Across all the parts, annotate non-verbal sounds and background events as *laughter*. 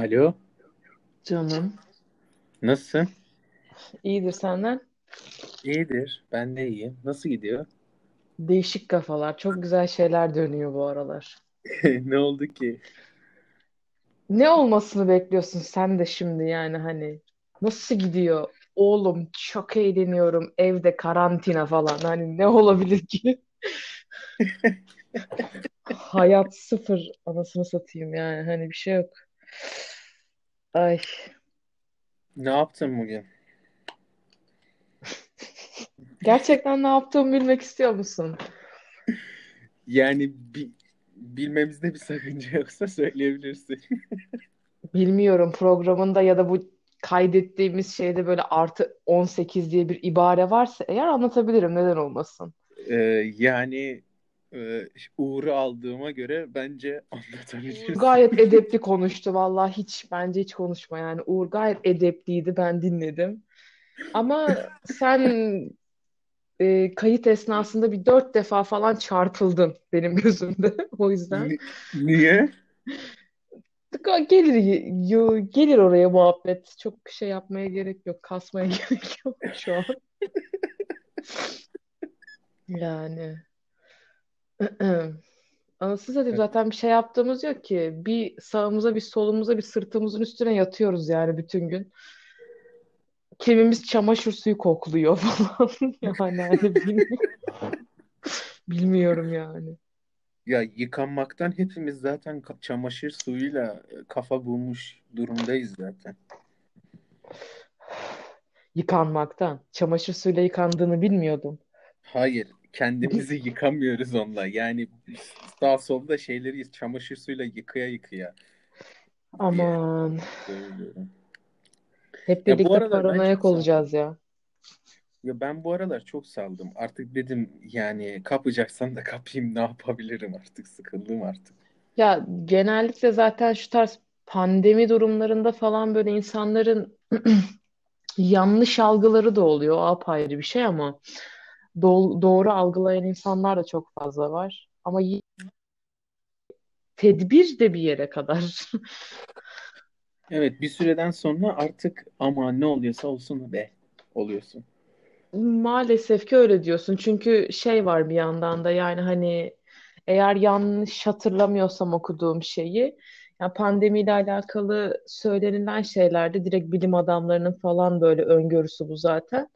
Alo, Canım. nasılsın? İyidir senden. İyidir, ben de iyiyim. Nasıl gidiyor? Değişik kafalar. Çok güzel şeyler dönüyor bu aralar. *laughs* Ne oldu ki? Ne olmasını bekliyorsun sen de şimdi yani hani. Nasıl gidiyor? Oğlum çok eğleniyorum. Evde karantina falan. Hani ne olabilir ki? *laughs* Hayat sıfır. Anasını satayım yani. Hani bir şey yok. Ay. Ne yaptın bugün? *laughs* Gerçekten ne yaptığımı bilmek istiyor musun? Yani bi- bilmemizde bir sakınca yoksa söyleyebilirsin. *laughs* Bilmiyorum programında ya da bu kaydettiğimiz şeyde böyle artı 18 diye bir ibare varsa eğer anlatabilirim. Neden olmasın? Ee, yani e, Uğur'u aldığıma göre bence *laughs* Uğur anlatabilirsin. gayet edepli konuştu. Vallahi hiç bence hiç konuşma yani. Uğur gayet edepliydi. Ben dinledim. Ama *laughs* sen e, kayıt esnasında bir dört defa falan çarpıldın benim gözümde. *laughs* O yüzden Ni- niye? gelir gelir oraya muhabbet. Çok şey yapmaya gerek yok. Kasmaya gerek yok şu an. Yani. *clears throat* Anasını satayım zaten bir şey yaptığımız yok ki. Bir sağımıza bir solumuza bir sırtımızın üstüne yatıyoruz yani bütün gün. Kimimiz çamaşır suyu kokluyor *laughs* falan. Yani hani bilmiyorum, *laughs* bilmiyorum yani. Ya yıkanmaktan hepimiz zaten çamaşır suyuyla e, kafa bulmuş durumdayız zaten. *sighs* Yıkanmaktan. Çamaşır suyuyla yıkandığını bilmiyordum. Hayır, kendimizi yıkamıyoruz onunla. Yani sağ solda şeyleri çamaşır suyuyla yıkaya yıkaya Aman. söylüyorum. Hep Ya bu birlikte çok paranoyak olacağız ya. Ya ben bu aralar çok saldım. Artık dedim yani kapacaksan da kapayım ne yapabilirim artık sıkıldım artık. Ya genellikle zaten şu tarz pandemi durumlarında falan böyle insanların *clears throat* yanlış algıları da oluyor. O apayrı bir şey ama do- doğru algılayan insanlar da çok fazla var. Ama y- tedbir de bir yere kadar. *laughs* Evet bir süreden sonra artık ama ne oluyorsa olsun be oluyorsun. Maalesef ki öyle diyorsun. Çünkü şey var bir yandan da yani hani eğer yanlış hatırlamıyorsam okuduğum şeyi ya pandemiyle alakalı söylenilen şeylerde direkt bilim adamlarının falan böyle öngörüsü bu zaten.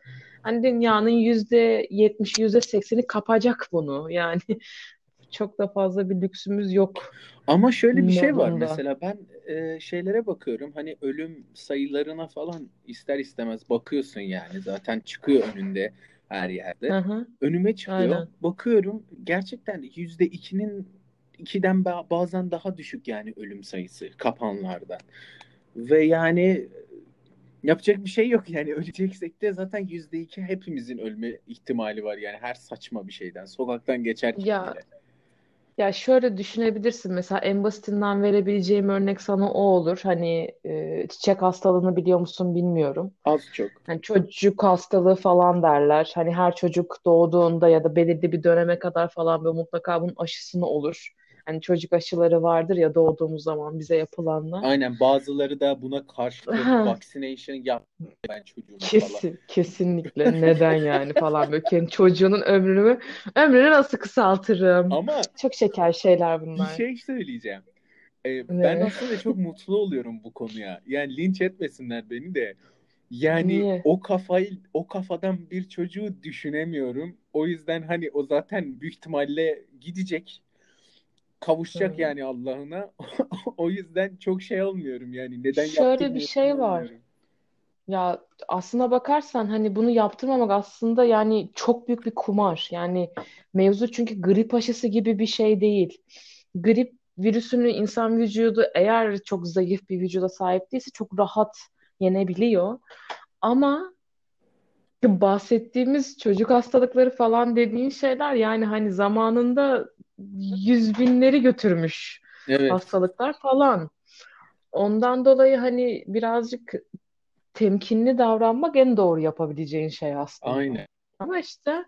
Hani dünyanın yüzde yetmiş, yüzde sekseni kapacak bunu. Yani *laughs* çok da fazla bir lüksümüz yok Ama şöyle bir şey var mesela ben e, şeylere bakıyorum hani ölüm sayılarına falan ister istemez bakıyorsun yani zaten çıkıyor önünde her yerde. hı, Önüme çıkıyor aynen. bakıyorum gerçekten yüzde ikinin ikiden ba- bazen daha düşük yani ölüm sayısı kapanlardan. Ve yani yapacak bir şey yok yani *laughs* öleceksek de zaten yüzde iki hepimizin ölme ihtimali var yani her saçma bir şeyden sokaktan geçerken Ya bile Ya şöyle düşünebilirsin mesela en basitinden verebileceğim örnek sana o olur. Hani e, çiçek hastalığını biliyor musun bilmiyorum. az çok. Hani çocuk hastalığı falan derler. Hani her çocuk doğduğunda ya da belirli bir döneme kadar falan böyle mutlaka bunun aşısını olur. Hani çocuk aşıları vardır ya doğduğumuz zaman bize yapılanlar. Aynen bazıları da buna karşılık vaccination yap ben çocuğuma falan. Kesin, kesinlikle neden yani falan böyle kendi çocuğunun ömrünü ömrünü nasıl kısaltırım? Ama Çok şeker şeyler bir bunlar. şey söyleyeceğim. Ee, ben aslında çok mutlu oluyorum bu konuya. Yani linç etmesinler beni de. Yani Niye? o kafayı o kafadan bir çocuğu düşünemiyorum. O yüzden hani o zaten büyük ihtimalle gidecek. Kavuşacak yani Allah'ına. *laughs* O yüzden çok şey olmuyorum yani. Neden Şöyle bir şey var. Ya aslına bakarsan hani bunu yaptırmamak aslında yani çok büyük bir kumar. Yani mevzu çünkü grip aşısı gibi bir şey değil. Grip virüsünü insan vücudu eğer çok zayıf bir vücuda sahip değilse çok rahat yenebiliyor. Ama bahsettiğimiz çocuk hastalıkları falan dediğin şeyler yani hani zamanında yüz binleri götürmüş Evet. hastalıklar falan. Ondan dolayı hani birazcık temkinli davranmak en doğru yapabileceğin şey aslında. Aynen. Ama işte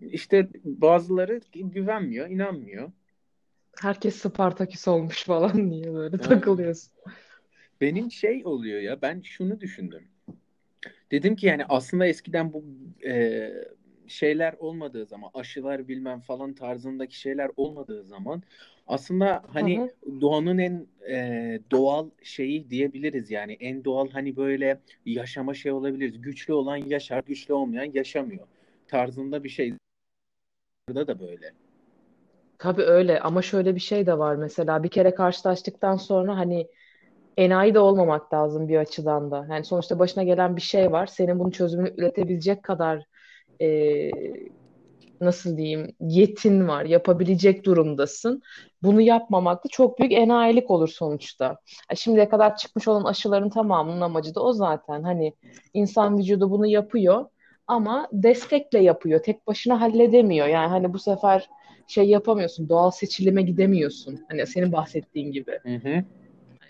İşte bazıları güvenmiyor, inanmıyor. herkes Spartaküs olmuş falan *laughs* diye böyle Aynen. takılıyorsun. Benim şey oluyor ya ben şunu düşündüm. Dedim ki yani aslında eskiden bu e, şeyler olmadığı zaman aşılar bilmem falan tarzındaki şeyler olmadığı zaman aslında hani Hı hı. doğanın en e, doğal şeyi diyebiliriz yani en doğal hani böyle yaşama şey olabiliriz. Güçlü olan yaşar, güçlü olmayan yaşamıyor tarzında bir şey. Burada da böyle. Tabii öyle ama şöyle bir şey de var mesela bir kere karşılaştıktan sonra hani enayi de olmamak lazım bir açıdan da. Yani sonuçta başına gelen bir şey var. Senin bunun çözümünü üretebilecek kadar e, nasıl diyeyim yetin var, yapabilecek durumdasın. Bunu yapmamak da çok büyük enayilik olur sonuçta. Ya Şimdiye kadar çıkmış olan aşıların tamamının amacı da o zaten. Hani insan vücudu bunu yapıyor ama destekle yapıyor. Tek başına halledemiyor. Yani hani bu sefer şey yapamıyorsun, doğal seçilime gidemiyorsun. Hani senin bahsettiğin gibi. Hı hı.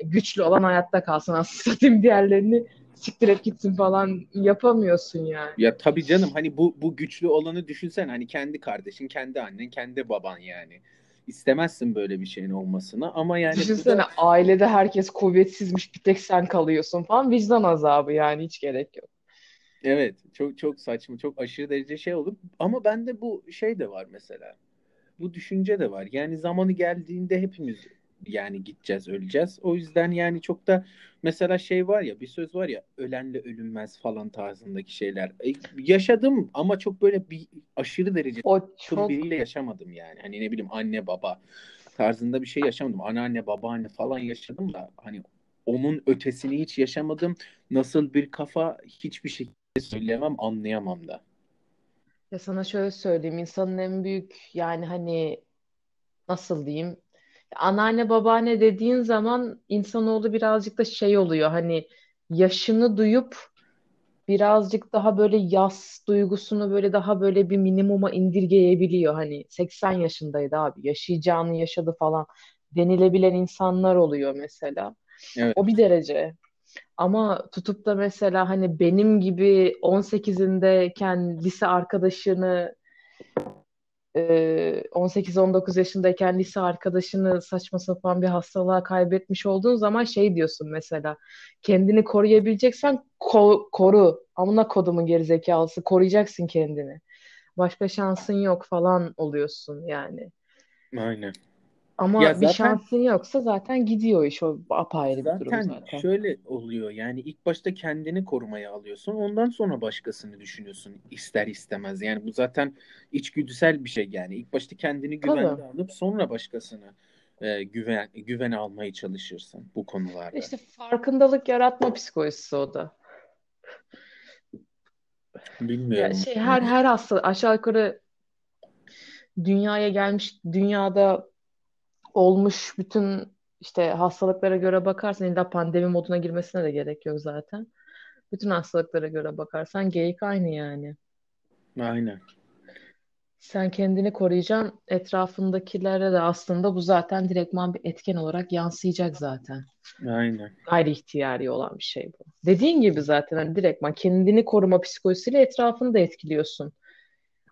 Güçlü olan hayatta kalsın aslında *laughs* satayım diğerlerini siktir et gitsin falan yapamıyorsun yani. Ya tabii canım hani bu bu güçlü olanı düşünsen hani kendi kardeşin, kendi annen, kendi baban yani. İstemezsin böyle bir şeyin olmasını ama yani Düşünsene da ailede herkes kuvvetsizmiş bir tek sen kalıyorsun falan vicdan azabı yani hiç gerek yok. evet çok çok saçma, çok aşırı derece şey olur ama bende bu şey de var mesela. Bu düşünce de var. Yani zamanı geldiğinde hepimiz yani gideceğiz, öleceğiz. O yüzden yani çok da mesela şey var ya bir söz var ya ölenle ölünmez falan tarzındaki şeyler. E, yaşadım ama çok böyle bir aşırı derecede O çok biriyle yaşamadım yani. Hani ne bileyim anne baba tarzında bir şey yaşamadım. Anneanne babaanne falan yaşadım da hani onun ötesini hiç yaşamadım. Nasıl bir kafa hiçbir şekilde söyleyemem, anlayamam da. ya sana şöyle söyleyeyim insanın en büyük yani hani nasıl diyeyim anneanne babaanne dediğin zaman insanoğlu birazcık da şey oluyor hani yaşını duyup birazcık daha böyle yas duygusunu böyle daha böyle bir minimuma indirgeyebiliyor. Hani 80 yaşındaydı abi yaşayacağını yaşadı falan denilebilen insanlar oluyor mesela. O bir Evet. derece. Ama tutup da mesela hani benim gibi 18'indeyken lise arkadaşını 18-19 yaşındayken lise arkadaşını saçma sapan bir hastalığa kaybetmiş olduğun zaman şey diyorsun mesela kendini koruyabileceksen ko- koru. Amına kodumun gerizekalısı koruyacaksın kendini. Başka şansın yok falan oluyorsun yani. Aynen. Ya Ama bir zaten şansın yoksa zaten gidiyor iş o apayrı bir durum Zaten şöyle oluyor yani ilk başta kendini korumaya alıyorsun ondan sonra başkasını düşünüyorsun ister istemez. Yani bu zaten içgüdüsel bir şey yani ilk başta kendini Tabii. güvende alıp sonra başkasını e, güven güvene almaya çalışırsın bu konularda. İşte farkındalık yaratma psikolojisi o da. Ya Bilmiyorum. şey her her hasta aşağı yukarı dünyaya gelmiş dünyada olmuş bütün işte hastalıklara göre bakarsan illa pandemi moduna girmesine de gerek yok zaten. Bütün hastalıklara göre bakarsan geyik aynı yani. Aynen. Sen kendini koruyacaksın, etrafındakilere de aslında bu zaten direktman bir etken olarak yansıyacak zaten. Aynen. Gayri ihtiyari olan bir şey bu. Dediğin gibi zaten hani direktman kendini koruma psikolojisiyle etrafını da etkiliyorsun.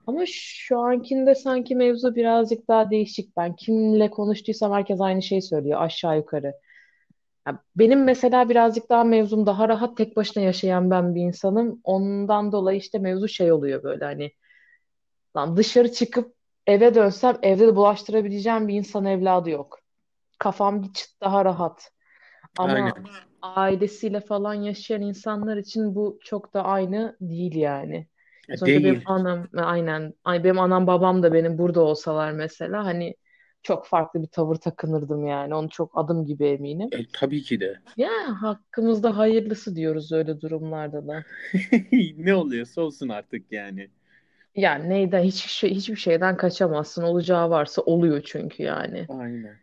Ama şu ankinde sanki mevzu birazcık daha değişik. Ben kimle konuştuysam herkes aynı şeyi söylüyor aşağı yukarı. Ya benim mesela birazcık daha mevzum daha rahat tek başına yaşayan ben bir insanım. Ondan dolayı işte mevzu şey oluyor böyle hani lan dışarı çıkıp eve dönsem evde de bulaştırabileceğim bir insan evladı yok. Kafam bir çıt daha rahat. Ama Aynen. ailesiyle falan yaşayan insanlar için bu çok da aynı değil yani. E, Sonuçta benim Değil. anam aynen ay benim anam babam da benim burada olsalar mesela hani çok farklı bir tavır takınırdım yani. Onu çok adım gibi eminim. E, tabii ki de. Ya hakkımızda hayırlısı diyoruz öyle durumlarda da. *laughs* Ne oluyorsa olsun artık yani. Yani neyden hiçbir şey hiçbir şeyden kaçamazsın. Olacağı varsa oluyor çünkü yani. Aynen.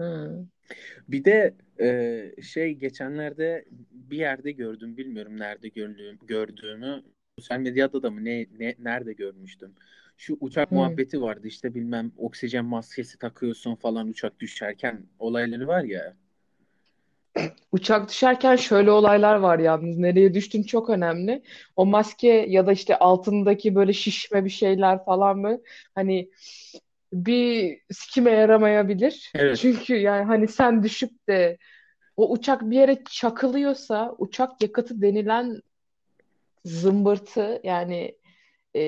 Hı. Bir de e, şey geçenlerde bir yerde gördüm bilmiyorum nerede gördüğüm, gördüğümü sosyal medyada da mı ne, ne nerede görmüştüm. Şu uçak Hı. muhabbeti vardı işte bilmem oksijen maskesi takıyorsun falan uçak düşerken olayları var ya. *clears throat* Uçak düşerken şöyle olaylar var yalnız. Nereye düştün çok önemli. O maske ya da işte altındaki böyle şişme bir şeyler falan mı? Hani bir sikime yaramayabilir. Evet. Çünkü yani hani sen düşüp de o uçak bir yere çakılıyorsa uçak yakıtı denilen zımbırtı yani e,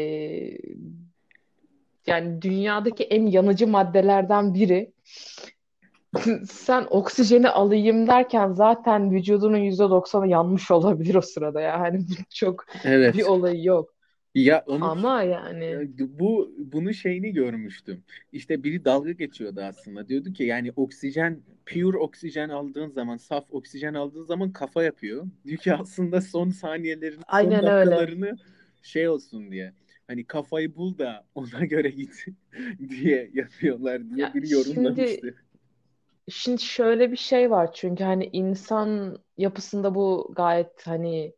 yani dünyadaki en yanıcı maddelerden biri. Sen oksijeni alayım derken zaten vücudunun yüzde doksanı yanmış olabilir o sırada ya. Hani çok bir Evet. olayı yok. Ya onu Ama yani bu bunu şeyini görmüştüm. İşte biri dalga geçiyordu aslında. Diyordu ki yani oksijen pure oksijen aldığın zaman, saf oksijen aldığın zaman kafa yapıyor. Diyor ki aslında son saniyelerin, son aynen öyle. dakikalarını şey olsun diye. Hani kafayı bul da ona *laughs* göre git *laughs* diye yapıyorlar diye Ya biri şimdi yorumlamıştı. şimdi şöyle bir şey var çünkü hani insan yapısında bu gayet hani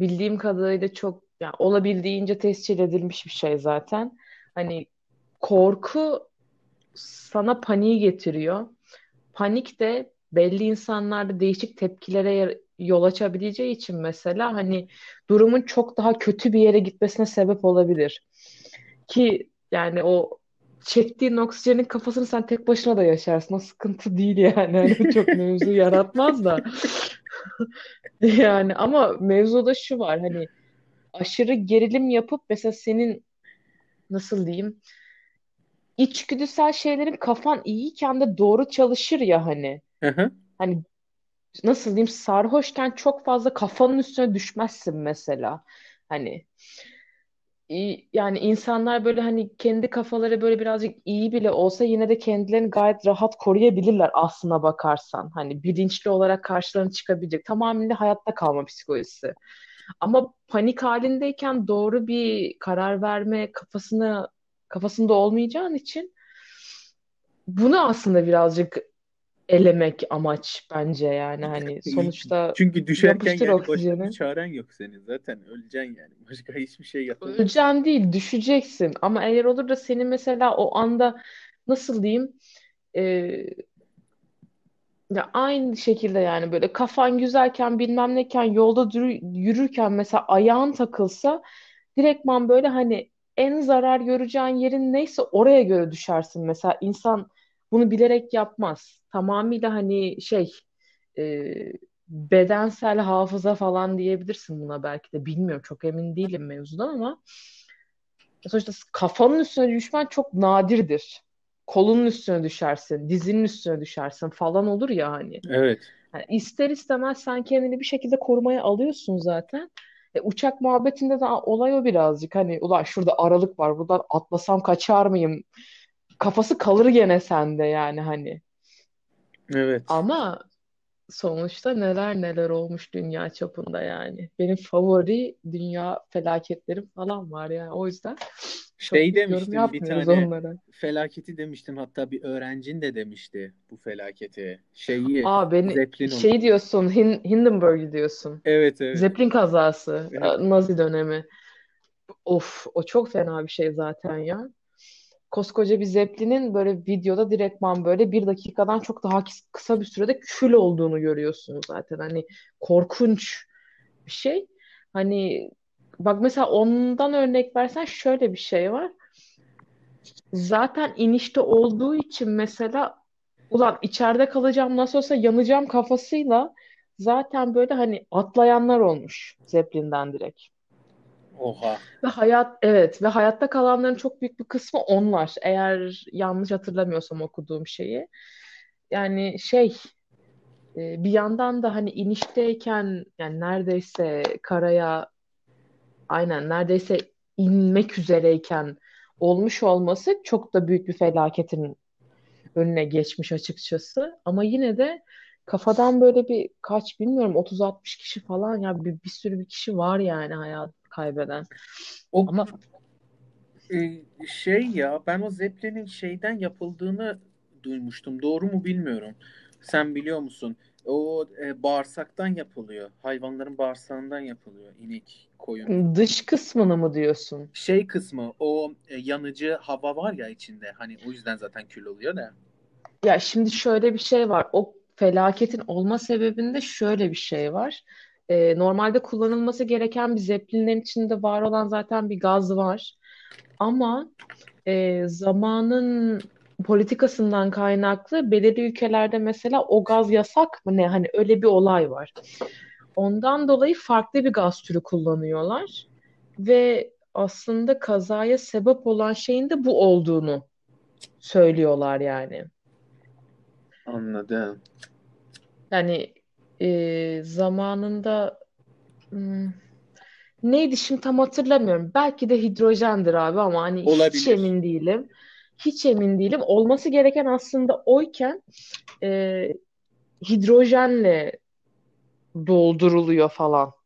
bildiğim kadarıyla çok yani olabildiğince tescil edilmiş bir şey zaten. Hani korku sana paniği getiriyor. Panik de belli insanlarda değişik tepkilere yol açabileceği için mesela hani durumun çok daha kötü bir yere gitmesine sebep olabilir. Ki yani o çektiğin oksijenin kafasını sen tek başına da yaşarsın. O sıkıntı değil yani. Hani *laughs* çok mevzu yaratmaz da. *laughs* Yani ama mevzuda şu var hani aşırı gerilim yapıp mesela senin nasıl diyeyim içgüdüsel şeylerin kafan iyiyken de doğru çalışır ya hani. Hı hı. Hani nasıl diyeyim sarhoşken çok fazla kafanın üstüne düşmezsin mesela. Hani Yani insanlar böyle hani kendi kafaları böyle birazcık iyi bile olsa yine de kendilerini gayet rahat koruyabilirler aslına bakarsan. Hani bilinçli olarak karşılarına çıkabilecek. Tamamen de hayatta kalma psikolojisi. Ama panik halindeyken doğru bir karar verme kafasını kafasında olmayacağın için bunu aslında birazcık elemek amaç bence yani hani sonuçta Çünkü düşerken yani başka bir oksijeni. çaren yok senin. Zaten öleceksin yani. *laughs* Başka hiçbir şey yapamazsın. Öleceksin değil, düşeceksin. Ama eğer olur da senin mesela o anda nasıl diyeyim e, ya aynı şekilde yani böyle kafan güzelken bilmem neyken yolda dürü- yürürken mesela ayağın takılsa direktman böyle hani en zarar göreceğin yerin neyse oraya göre düşersin. Mesela insan bunu bilerek yapmaz. Tamamıyla hani şey e, bedensel hafıza falan diyebilirsin buna belki de bilmiyorum çok emin değilim mevzudan ama sonuçta kafanın üstüne düşmen çok nadirdir. Kolunun üstüne düşersin, dizinin üstüne düşersin falan olur ya hani. Evet. Yani ister istemez sen kendini bir şekilde korumaya alıyorsun zaten. E, uçak muhabbetinde de olay o birazcık. Hani ulan şurada aralık var buradan atlasam kaçar mıyım? Kafası kalır gene sende yani hani. Evet. Ama sonuçta neler neler olmuş dünya çapında yani. Benim favori dünya felaketlerim falan var yani. O yüzden Şey demiştin bir tane onlara. felaketi demiştin hatta bir öğrencin de demişti bu felaketi. Şeyi Aa beni Zeppelin onu. şey diyorsun Hin Hindenburg diyorsun. Evet evet. Zeppelin kazası, Evet. Nazi dönemi. Of o çok fena bir şey zaten ya. Koskoca bir Zeppelin'in böyle videoda direktman böyle bir dakikadan çok daha kıs- kısa bir sürede kül olduğunu görüyorsunuz zaten. Hani korkunç bir şey. Hani bak mesela ondan örnek versen şöyle bir şey var. Zaten inişte olduğu için mesela ulan içeride kalacağım nasıl olsa yanacağım kafasıyla zaten böyle hani atlayanlar olmuş Zeppelin'den direkt. Oha. Ve hayat evet ve hayatta kalanların çok büyük bir kısmı onlar. Eğer yanlış hatırlamıyorsam okuduğum şeyi. Yani şey e, bir yandan da hani inişteyken yani neredeyse karaya aynen neredeyse inmek üzereyken olmuş olması çok da büyük bir felaketin önüne geçmiş açıkçası. Ama yine de kafadan böyle bir kaç bilmiyorum 30-60 kişi falan ya bir, bir sürü bir kişi var yani hayat kaybeden. O Ama e, şey ya ben o Zeppelin'in şeyden yapıldığını duymuştum. Doğru mu bilmiyorum. Sen biliyor musun? O e, bağırsaktan yapılıyor. Hayvanların bağırsağından yapılıyor. İnek, koyun. dış kısmını mı diyorsun? Şey kısmı o e, yanıcı hava var ya içinde. Hani o yüzden zaten kül oluyor da. Ya şimdi şöyle bir şey var. O felaketin olma sebebinde şöyle bir şey var. Ee, normalde kullanılması gereken bir zeplinlerin içinde var olan zaten bir gaz var. Ama e, zamanın politikasından kaynaklı belirli ülkelerde mesela o gaz yasak mı ne hani öyle bir olay var. Ondan dolayı farklı bir gaz türü kullanıyorlar ve aslında kazaya sebep olan şeyin de bu olduğunu söylüyorlar yani. Anladım. Yani e, zamanında hmm, neydi şimdi tam hatırlamıyorum. Belki de hidrojendir abi ama hani hiç Olabilir. emin değilim. Hiç emin değilim. Olması gereken aslında oyken e, hidrojenle dolduruluyor falan.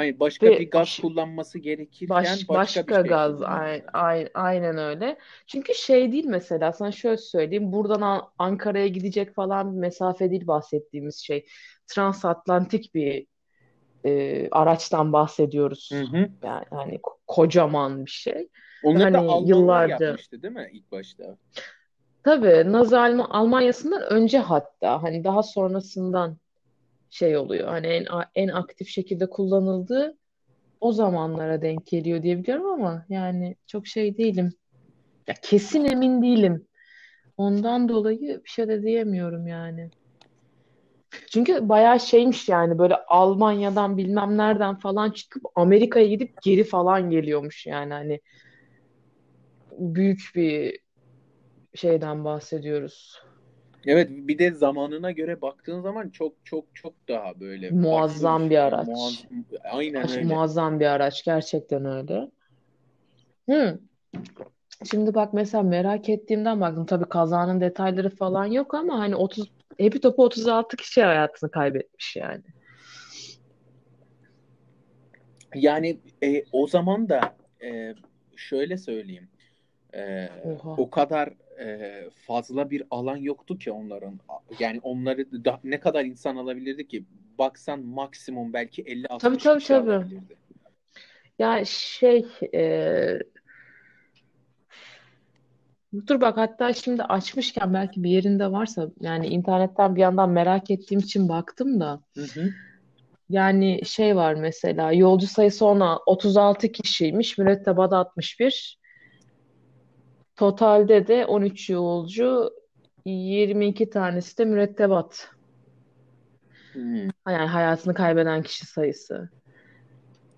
Hayır başka Ve bir gaz kullanması gerekirken Baş, başka bir başka şey gaz kullanıyor. ay- ay- aynen öyle. Çünkü şey değil mesela sana şöyle söyleyeyim buradan An- Ankara'ya gidecek falan bir mesafe değil bahsettiğimiz şey. Transatlantik bir e, araçtan bahsediyoruz. Hı hı. Yani hani ko- kocaman bir şey. Onları da Hani Almanlar yıllarca yapmıştı değil mi ilk başta? tabii Nazi Alm- Almanya'sından önce hatta hani daha sonrasından şey oluyor. Hani en en aktif şekilde kullanıldığı o zamanlara denk geliyor diye ama yani çok şey değilim. Ya kesin emin değilim. Ondan dolayı bir şey de diyemiyorum yani. Çünkü bayağı şeymiş yani böyle Almanya'dan bilmem nereden falan çıkıp Amerika'ya gidip geri falan geliyormuş yani hani büyük bir şeyden bahsediyoruz. Evet bir de zamanına göre baktığın zaman çok çok çok daha böyle farklı Muazzam şey. bir araç. muaz- aynen Aş- öyle. Muazzam bir araç gerçekten öyle. Hı. Şimdi bak mesela merak ettiğimden baktım. Tabii kazanın detayları falan yok ama hani 30 hepi topu 36 kişi hayatını kaybetmiş yani. Yani e, o zaman da e, şöyle söyleyeyim. E, Oha. o kadar e, fazla bir alan yoktu ki onların. Yani onları da, ne kadar insan alabilirdi ki? Baksan maksimum belki 50-60 Tabii tabii kişi tabii. alabilirdi. Ya şey e, dur bak hatta şimdi açmışken belki bir yerinde varsa yani internetten bir yandan merak ettiğim için baktım da Hı hı. yani şey var mesela yolcu sayısı ona 36 kişiymiş mürettebat 61 totalde de 13 yolcu 22 tanesi de mürettebat Hmm. yani hayatını kaybeden kişi sayısı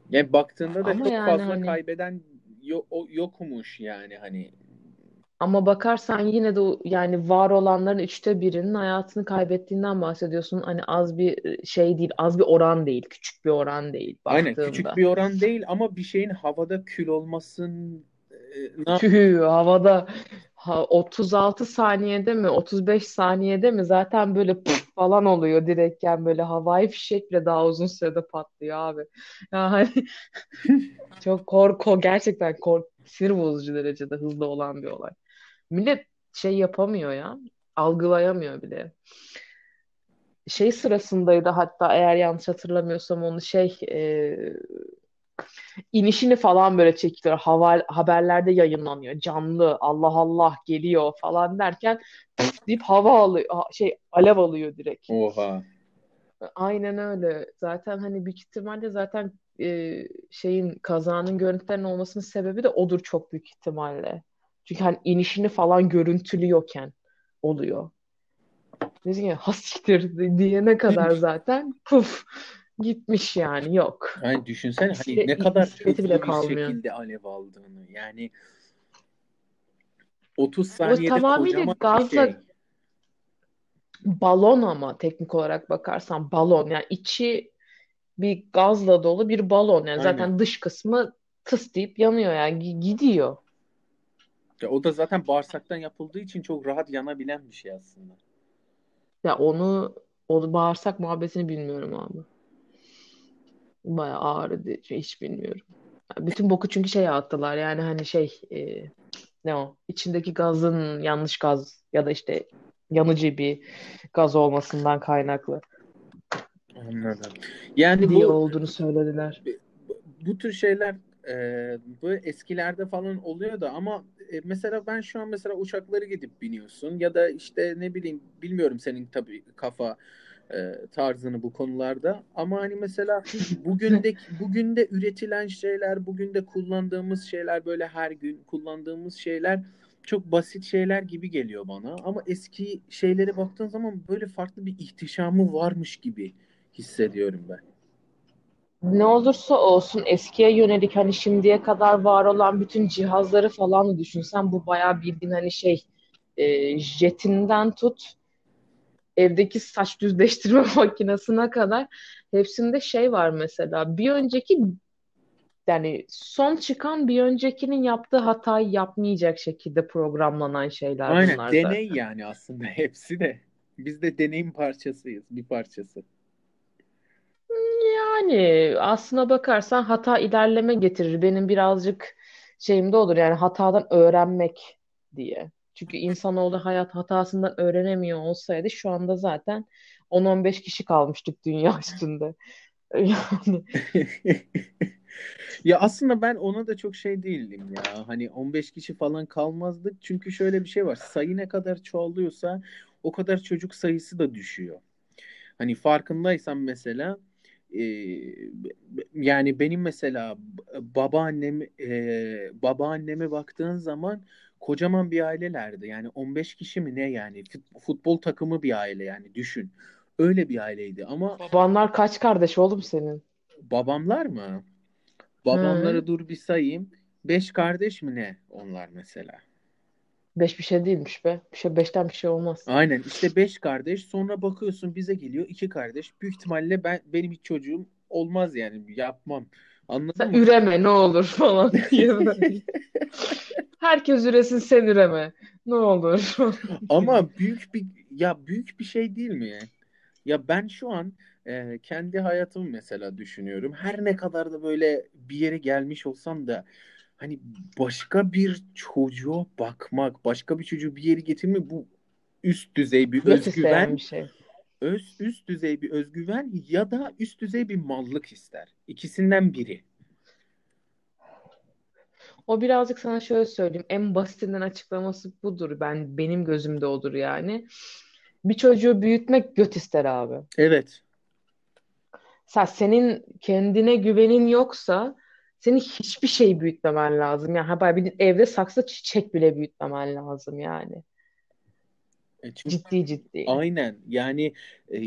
Yani baktığında da ama çok yani fazla hani kaybeden yo- o- yokmuş yani hani. ama bakarsan yine de yani var olanların üçte birinin hayatını kaybettiğinden bahsediyorsun hani az bir şey değil az bir oran değil küçük bir oran değil Aynen küçük bir oran değil ama bir şeyin havada kül olmasın e, Tüh havada ha, 36 saniyede mi 35 saniyede mi zaten böyle pıf falan oluyor direktken böyle havai fişek bile daha uzun sürede patlıyor abi. Yani *laughs* çok korku gerçekten kork sinir bozucu derecede hızlı olan bir olay. Millet şey yapamıyor ya algılayamıyor bile. Şey sırasındaydı hatta eğer yanlış hatırlamıyorsam onu şey e, inişini falan böyle çekiyor. Hava, haberlerde yayınlanıyor. Canlı Allah Allah geliyor falan derken pıf deyip hava alıyor. Şey alev alıyor direkt. Oha. Aynen öyle. Zaten hani büyük ihtimalle zaten e, şeyin kazanın görüntülerinin olmasının sebebi de odur çok büyük ihtimalle. Çünkü hani inişini falan görüntülüyorken oluyor. Dedim ya hasiktir diyene kadar zaten puf gitmiş yani yok. Yani düşünsene hani ne kadar hızlı bile bir kalmıyor. şekilde alev aldığını. Yani 30 O saniyede tamamıyla kocaman bir gazla şey. balon ama teknik olarak bakarsan balon yani içi bir gazla dolu bir balon yani Aynen. zaten dış kısmı tıs deyip yanıyor yani Gi- gidiyor. Ya o da zaten bağırsaktan yapıldığı için çok rahat yanabilen bir şey aslında. Ya onu o bağırsak muhabbetini bilmiyorum abi. Bayağı ağrıdı hiç bilmiyorum. Bütün boku çünkü şeye attılar yani hani şey e, ne o içindeki gazın yanlış gaz ya da işte yanıcı bir gaz olmasından kaynaklı Anladım. Yani diye bu olduğunu söylediler. bu tür şeyler e, bu eskilerde falan oluyor da ama e, mesela ben şu an mesela uçakları gidip biniyorsun ya da işte ne bileyim bilmiyorum senin tabii kafa e, tarzını bu konularda. Ama hani mesela bugün de bugün de üretilen şeyler bugün de kullandığımız şeyler böyle her gün kullandığımız şeyler çok basit şeyler gibi geliyor bana. Ama eski şeylere baktığın zaman böyle farklı bir ihtişamı varmış gibi hissediyorum ben. Ne olursa olsun eskiye yönelik hani şimdiye kadar var olan bütün cihazları falan da düşünsen bu bayağı bildiğin hani şey e, jetinden tut evdeki saç düzleştirme *laughs* makinesine kadar hepsinde şey var mesela bir önceki yani son çıkan bir öncekinin yaptığı hatayı yapmayacak şekilde programlanan şeyler Aynen bunlar deney zaten. yani aslında *laughs* hepsi de. Biz de deneyim parçasıyız, bir parçası. Yani aslına bakarsan hata ilerleme getirir. Benim birazcık şeyim de olur yani hatadan öğrenmek diye. Çünkü insanoğlu hayat hatasından öğrenemiyor olsaydı şu anda zaten 10-15 kişi kalmıştık dünya *laughs* üstünde. Yani *laughs* Ya aslında ben ona da çok şey değilim ya. Hani 15 kişi falan kalmazdık. Çünkü şöyle bir şey var. Sayı ne kadar çoğalıyorsa o kadar çocuk sayısı da düşüyor. Hani farkındaysan mesela yani benim mesela babaannem e, babaanneme baktığın zaman kocaman bir ailelerdi. Yani 15 kişi mi ne yani Fut- futbol takımı bir aile yani düşün. Öyle bir aileydi ama babanlar kaç kardeş oğlum senin? babamlar mı? Hı, Babamları dur bir sayayım. Beş kardeş mi ne onlar mesela? beş bir şey değilmiş be. Bir şey beşten bir şey olmaz. Aynen işte beş kardeş sonra bakıyorsun bize geliyor iki kardeş. Büyük ihtimalle ben benim hiç çocuğum olmaz yani yapmam. Sen Anladın mı? üreme ne olur falan. *laughs* Herkes üresin sen üreme. Ne olur. Ama büyük bir ya büyük bir şey değil mi ya? Ya ben şu an e, kendi hayatımı mesela düşünüyorum. Her ne kadar da böyle bir yere gelmiş olsam da hani başka bir çocuğa bakmak, başka bir çocuğu bir yere getirmek bu üst düzey bir özgüven, bir şey. Öz üst düzey bir özgüven ya da üst düzey bir mallık ister. İkisinden biri. O birazcık sana şöyle söyleyeyim. En basitinden açıklaması budur. Ben benim gözümde odur yani. Bir çocuğu büyütmek göt ister abi. Evet. Sen senin kendine güvenin yoksa senin hiçbir şey büyütmemen lazım. Yani haber bir evde saksı çiçek bile büyütmemen lazım yani. E, Çünkü Ciddi ciddi. Aynen. Yani e,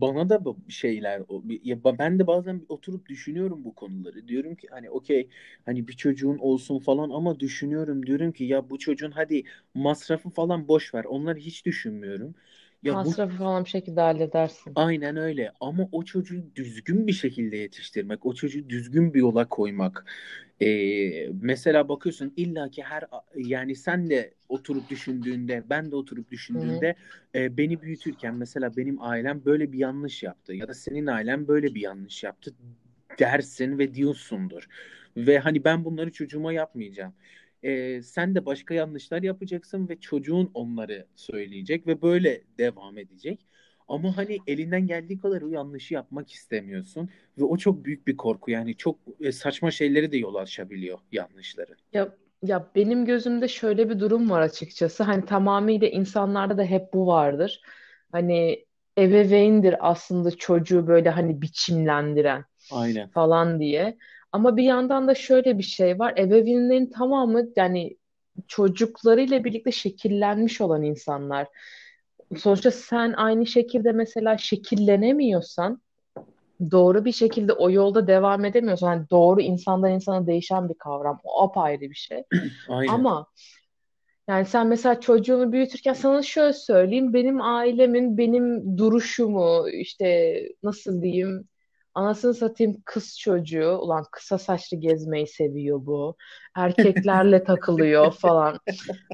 bana da şeyler ya ben de bazen oturup düşünüyorum bu konuları. Diyorum ki hani okey hani bir çocuğun olsun falan ama düşünüyorum. Diyorum ki ya bu çocuğun hadi masrafı falan boş ver. Onları hiç düşünmüyorum ya bu Masrafı falan bir şekilde halledersin. aynen öyle ama o çocuğu düzgün bir şekilde yetiştirmek o çocuğu düzgün bir yola koymak ee, mesela bakıyorsun illaki her yani sen de oturup düşündüğünde ben de oturup Hı hı. düşündüğümde e, beni büyütürken mesela benim ailem böyle bir yanlış yaptı ya da senin ailen böyle bir yanlış yaptı dersin ve diyorsundur. Ve hani ben bunları çocuğuma yapmayacağım. E, sen de başka yanlışlar yapacaksın ve çocuğun onları söyleyecek ve böyle devam edecek. Ama hani elinden geldiği kadar o yanlışı yapmak istemiyorsun ve o çok büyük bir korku. Yani çok e, saçma şeyleri de yol açabiliyor yanlışları. Ya, ya benim gözümde şöyle bir durum var açıkçası. Hani tamamıyla insanlarda da hep bu vardır. Hani ebeveyndir aslında çocuğu böyle hani biçimlendiren Aynen. falan diye. Ama bir yandan da şöyle bir şey var. Ebeveynlerin tamamı yani çocuklarıyla birlikte şekillenmiş olan insanlar. Sonuçta sen aynı şekilde mesela şekillenemiyorsan doğru bir şekilde o yolda devam edemiyorsan yani doğru insandan insana değişen bir kavram. O apayrı bir şey. *clears throat* Aynen. Ama yani sen mesela çocuğunu büyütürken sana şöyle söyleyeyim. Benim ailemin benim duruşumu işte nasıl diyeyim anasını satayım kız çocuğu. Ulan kısa saçlı gezmeyi seviyor bu. *laughs* Erkeklerle takılıyor falan.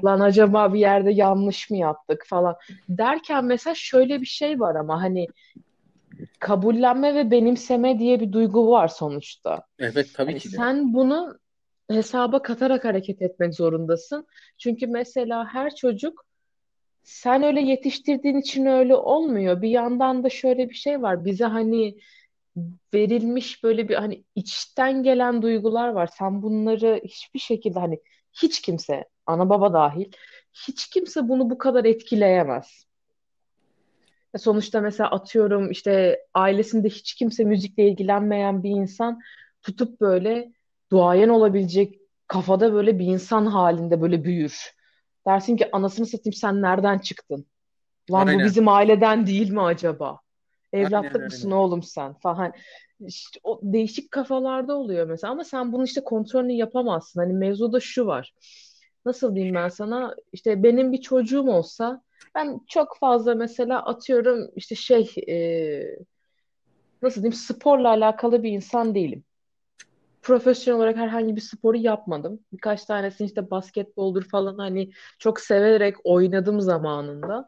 Lan acaba bir yerde yanlış mı yaptık falan. Derken mesela şöyle bir şey var ama hani kabullenme ve benimseme diye bir duygu var sonuçta. Evet tabii Hani ki de. sen bunu hesaba katarak hareket etmek zorundasın. Çünkü mesela her çocuk sen öyle yetiştirdiğin için öyle olmuyor. Bir yandan da şöyle bir şey var. Bize hani verilmiş böyle bir hani içten gelen duygular var. Sen bunları hiçbir şekilde hani hiç kimse, ana baba dahil, hiç kimse bunu bu kadar etkileyemez. Ya Sonuçta mesela atıyorum işte ailesinde hiç kimse müzikle ilgilenmeyen bir insan tutup böyle duayen olabilecek kafada böyle bir insan halinde böyle büyür. Dersin ki anasını satayım sen nereden çıktın? Lan bu Aynen. bizim aileden değil mi acaba? Aynen Evlatlık mısın öyle. oğlum sen falan. İşte o değişik kafalarda oluyor mesela ama sen bunu işte kontrolünü yapamazsın. Hani mevzuda şu var. Nasıl diyeyim ben sana? İşte benim bir çocuğum olsa ben çok fazla mesela atıyorum işte şey e, nasıl diyeyim sporla alakalı bir insan değilim. Profesyonel olarak herhangi bir sporu yapmadım. Birkaç tanesini işte basketboldur falan hani çok severek oynadım zamanında.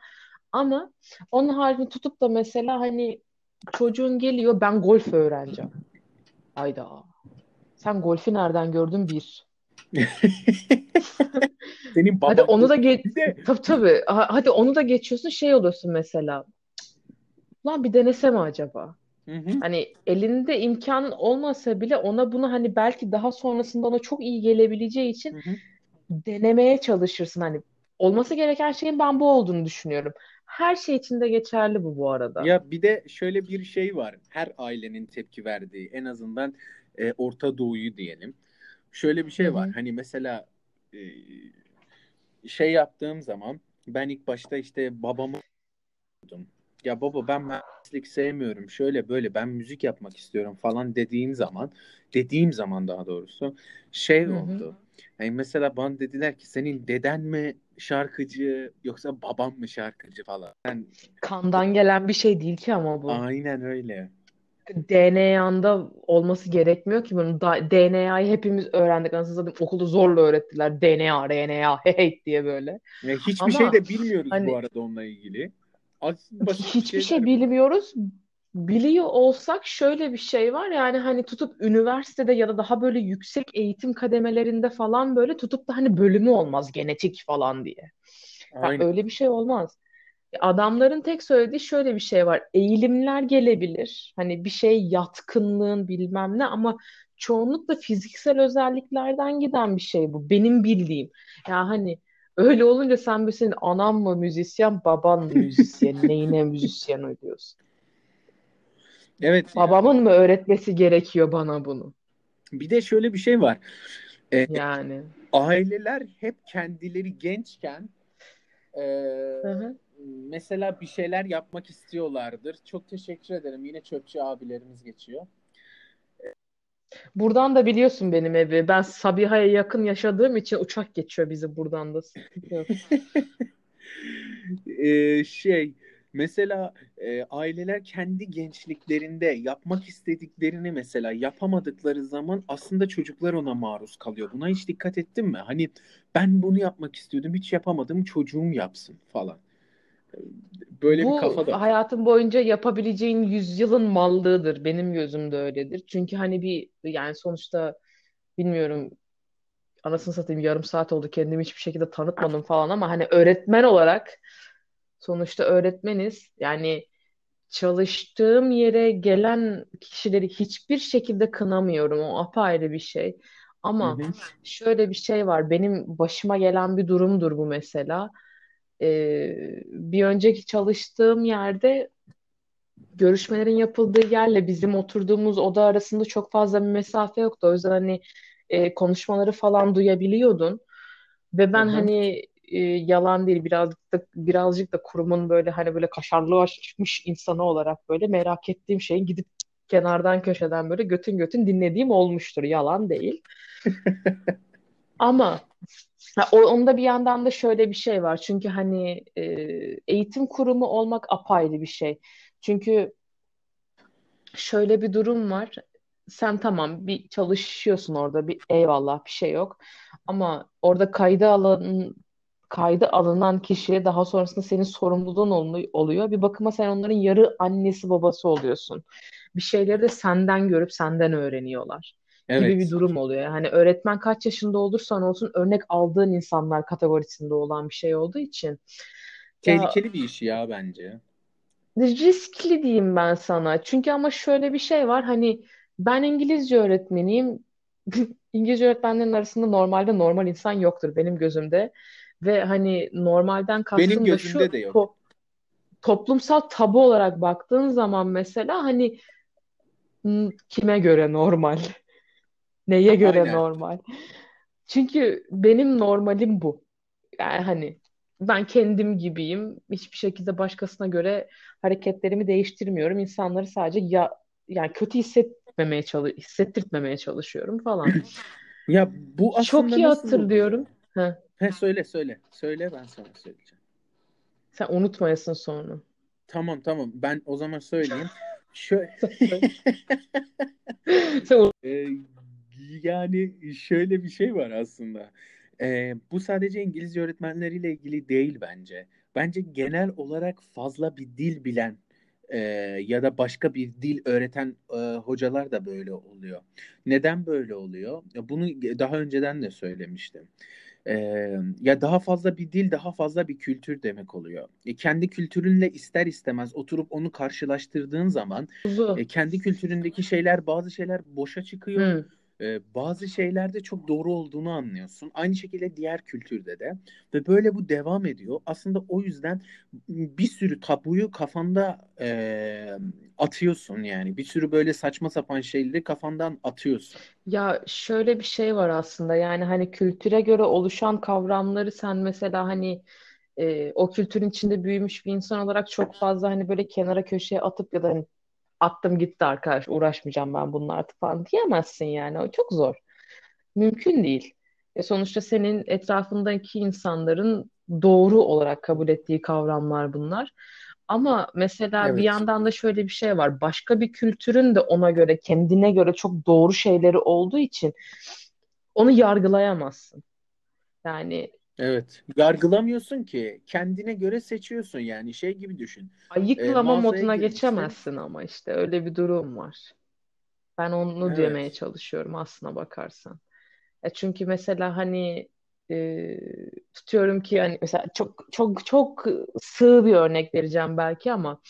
Ama onun haricinde tutup da mesela hani çocuğun geliyor ben golf öğreneceğim. Hayda. Sen golfi nereden gördün bir? *laughs* Senin Hadi baban onu da geç tabii tabii. Ha- Hadi onu da geçiyorsun şey oluyorsun mesela. Lan bir denese mi acaba? Hı hı. Hani elinde imkanın olmasa bile ona bunu hani belki daha sonrasında ona çok iyi gelebileceği için Hı hı. denemeye çalışırsın. Hani olması gereken şeyin ben bu olduğunu düşünüyorum. Her şey için de geçerli bu bu arada. Ya bir de şöyle bir şey var. Her ailenin tepki verdiği en azından e, Orta Doğu'yu diyelim. Şöyle bir şey var. hı. Hani mesela e, şey yaptığım zaman ben ilk başta işte babamı. Ya baba ben mühendislik sevmiyorum. Şöyle böyle ben müzik yapmak istiyorum falan dediğin zaman dediğim zaman daha doğrusu şey Hı hı. oldu. Yani mesela bana dediler ki senin deden mi şarkıcı yoksa babam mı şarkıcı falan. Ben Kandan gelen bir şey değil ki ama bu. aynen öyle. DNA'nda olması gerekmiyor ki bunun. DNA'yı hepimiz öğrendik. Anasını satayım okulda zorla öğrettiler. DNA, RNA, *laughs* hey diye böyle. Ya hiçbir şey Ama de bilmiyoruz bu hani arada onunla ilgili. Bir hiçbir şey bu. bilmiyoruz. Biliyor olsak şöyle bir şey var yani hani tutup üniversitede ya da daha böyle yüksek eğitim kademelerinde falan böyle tutup da hani bölümü olmaz genetik falan diye. Aynen. öyle bir şey olmaz. Adamların tek söylediği şöyle bir şey var. Eğilimler gelebilir. Hani bir şey yatkınlığın bilmem ne ama çoğunlukla fiziksel özelliklerden giden bir şey bu. Benim bildiğim. Ya hani öyle olunca sen bir senin anan mı müzisyen, baban mı müzisyen, *laughs* neyine müzisyen oluyorsun? Evet. Babamın mı öğretmesi gerekiyor bana bunu? Bir de şöyle bir şey var. E, Yani. aileler hep kendileri gençken e, Hı hı. mesela bir şeyler yapmak istiyorlardır. Çok teşekkür ederim. Yine çöpçü abilerimiz geçiyor. Buradan da biliyorsun benim evi. Ben Sabiha'ya yakın yaşadığım için uçak geçiyor bizi buradan da. Sıkıntı yok. *laughs* E, şey mesela e, aileler kendi gençliklerinde yapmak istediklerini mesela yapamadıkları zaman aslında çocuklar ona maruz kalıyor. Buna hiç dikkat ettin mi? Hani ben bunu yapmak istiyordum hiç yapamadım çocuğum yapsın falan. Böyle bir Bu kafa da hayatın boyunca yapabileceğin yüzyılın mallığıdır. Benim gözümde öyledir. Çünkü hani bir yani sonuçta bilmiyorum anasını satayım yarım saat oldu kendimi hiçbir şekilde tanıtmadım falan ama hani öğretmen olarak sonuçta öğretmeniz. Yani çalıştığım yere gelen kişileri hiçbir şekilde kınamıyorum. O apayrı bir şey. Hı Ama hı. şöyle bir şey var. Benim başıma gelen bir durumdur bu mesela. Ee, bir önceki çalıştığım yerde görüşmelerin yapıldığı yerle bizim oturduğumuz oda arasında çok fazla bir mesafe yoktu. O yüzden hani e, konuşmaları falan duyabiliyordun. Ve Hı ben hı. hani e, yalan değil birazcık da birazcık da kurumun böyle hani böyle kaşarlığı açmış insanı olarak böyle merak ettiğim şeyin gidip kenardan köşeden böyle götün götün dinlediğim olmuştur. Yalan değil. *laughs* Ama onda bir yandan da şöyle bir şey var. Çünkü hani e, eğitim kurumu olmak apayrı bir şey. Çünkü şöyle bir durum var. Sen tamam bir çalışıyorsun orada bir eyvallah bir şey yok. Ama orada kayda alın kaydı alınan kişi daha sonrasında senin sorumluluğun olu- oluyor. Bir bakıma sen onların yarı annesi babası oluyorsun. Bir şeyleri de senden görüp senden öğreniyorlar gibi bir Evet. durum oluyor. Yani öğretmen kaç yaşında olursan olsun örnek aldığın insanlar kategorisinde olan bir şey olduğu için ya Tehlikeli bir iş ya bence. riskli diyeyim ben sana. Çünkü ama şöyle bir şey var. Hani ben İngilizce öğretmeniyim. *laughs* İngilizce öğretmenlerin arasında normalde normal insan yoktur benim gözümde. Ve hani normalden Benim kastım da gözümde şu de yok. to- toplumsal tabu olarak baktığın zaman mesela hani m, kime göre normal? *laughs* Neye göre Aynen. normal? Çünkü benim normalim bu. Yani hani ben kendim gibiyim. Hiçbir şekilde başkasına göre hareketlerimi değiştirmiyorum. İnsanları sadece ya yani kötü hissetmemeye çalış hissettirtmemeye çalışıyorum falan. *clears throat* Ya bu Çok aslında iyi nasıl oluyor? hatırlıyorum. Heh, He söyle söyle. Söyle ben sana söyleyeceğim. sen unutmayasın sonra. Tamam tamam. Ben o zaman söyleyeyim. Şöyle *laughs* Sen *laughs* Ee, yani şöyle bir şey var aslında. Ee, bu sadece İngilizce öğretmenleriyle ilgili değil bence. Bence genel olarak fazla bir dil bilen e, ya da başka bir dil öğreten e, hocalar da böyle oluyor. Neden böyle oluyor? Bunu daha önceden de söylemiştim. Ya daha fazla bir dil, daha fazla bir kültür demek oluyor. E, kendi kültürünle ister istemez oturup onu karşılaştırdığın zaman e, kendi kültüründeki şeyler, bazı şeyler boşa çıkıyor. Hı. Bazı şeylerde çok doğru olduğunu anlıyorsun. Aynı şekilde diğer kültürde de. Ve böyle bu devam ediyor. Aslında o yüzden bir sürü tabuyu kafanda e, atıyorsun yani. Bir sürü böyle saçma sapan şeyleri kafandan atıyorsun. Ya şöyle bir şey var aslında yani hani kültüre göre oluşan kavramları sen mesela hani e, o kültürün içinde büyümüş bir insan olarak çok fazla hani böyle kenara köşeye atıp ya da hani attım gitti arkadaş uğraşmayacağım ben bununla artık falan diyemezsin yani o çok zor. Mümkün değil. E sonuçta senin etrafındaki insanların doğru olarak kabul ettiği kavramlar bunlar. Ama mesela bir Evet. yandan da şöyle bir şey var. Başka bir kültürün de ona göre, kendine göre çok doğru şeyleri olduğu için onu yargılayamazsın. Yani Evet. Yargılamıyorsun ki. Kendine göre seçiyorsun yani. Şey gibi düşün. E, ayıklama mağazaya moduna girmişsin. geçemezsin ama işte öyle bir durum var. Ben onu demeye Evet. çalışıyorum aslına bakarsan. Ya çünkü mesela hani e, tutuyorum ki hani mesela çok çok çok sığ bir örnek vereceğim belki ama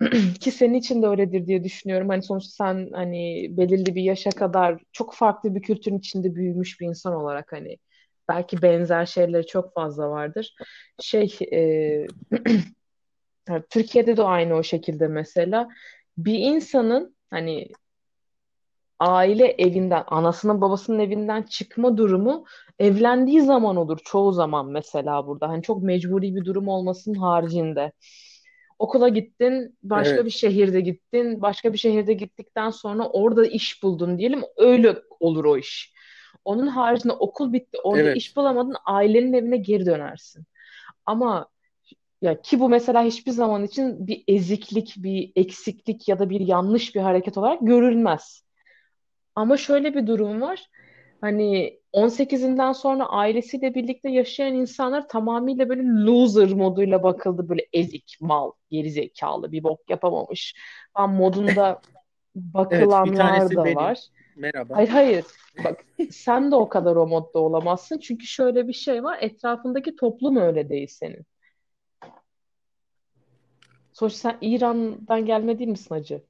*clears throat* ki senin için de öyledir diye düşünüyorum. Hani sonuçta sen hani belirli bir yaşa kadar çok farklı bir kültürün içinde büyümüş bir insan olarak hani belki benzer şeyleri çok fazla vardır. Şey e, *clears throat* Türkiye'de de aynı o şekilde mesela bir insanın hani aile evinden, anasının babasının evinden çıkma durumu evlendiği zaman olur çoğu zaman mesela burada. Hani çok mecburi bir durum olmasının haricinde. Okula gittin, başka bir Evet. şehirde gittin, başka bir şehirde gittikten sonra orada iş buldun diyelim, öyle olur o iş. Onun haricinde okul bitti, orada iş Evet. bulamadın, ailenin evine geri dönersin. Ama ya ki bu mesela hiçbir zaman için bir eziklik, bir eksiklik ya da bir yanlış bir hareket olarak görülmez. Ama şöyle bir durum var. Hani 18'inden sonra ailesiyle birlikte yaşayan insanlar tamamıyla böyle loser moduyla bakıldı. Böyle ezik, mal, gerizekalı, bir bok yapamamış falan modunda *laughs* Evet. Bakılanlar tanesi da benim. var. Merhaba. Hayır hayır. Bak sen de o kadar o modda olamazsın. Çünkü şöyle bir şey var. Etrafındaki toplum öyle değil senin. Sonuçta sen İran'dan gelme değil misin hacı?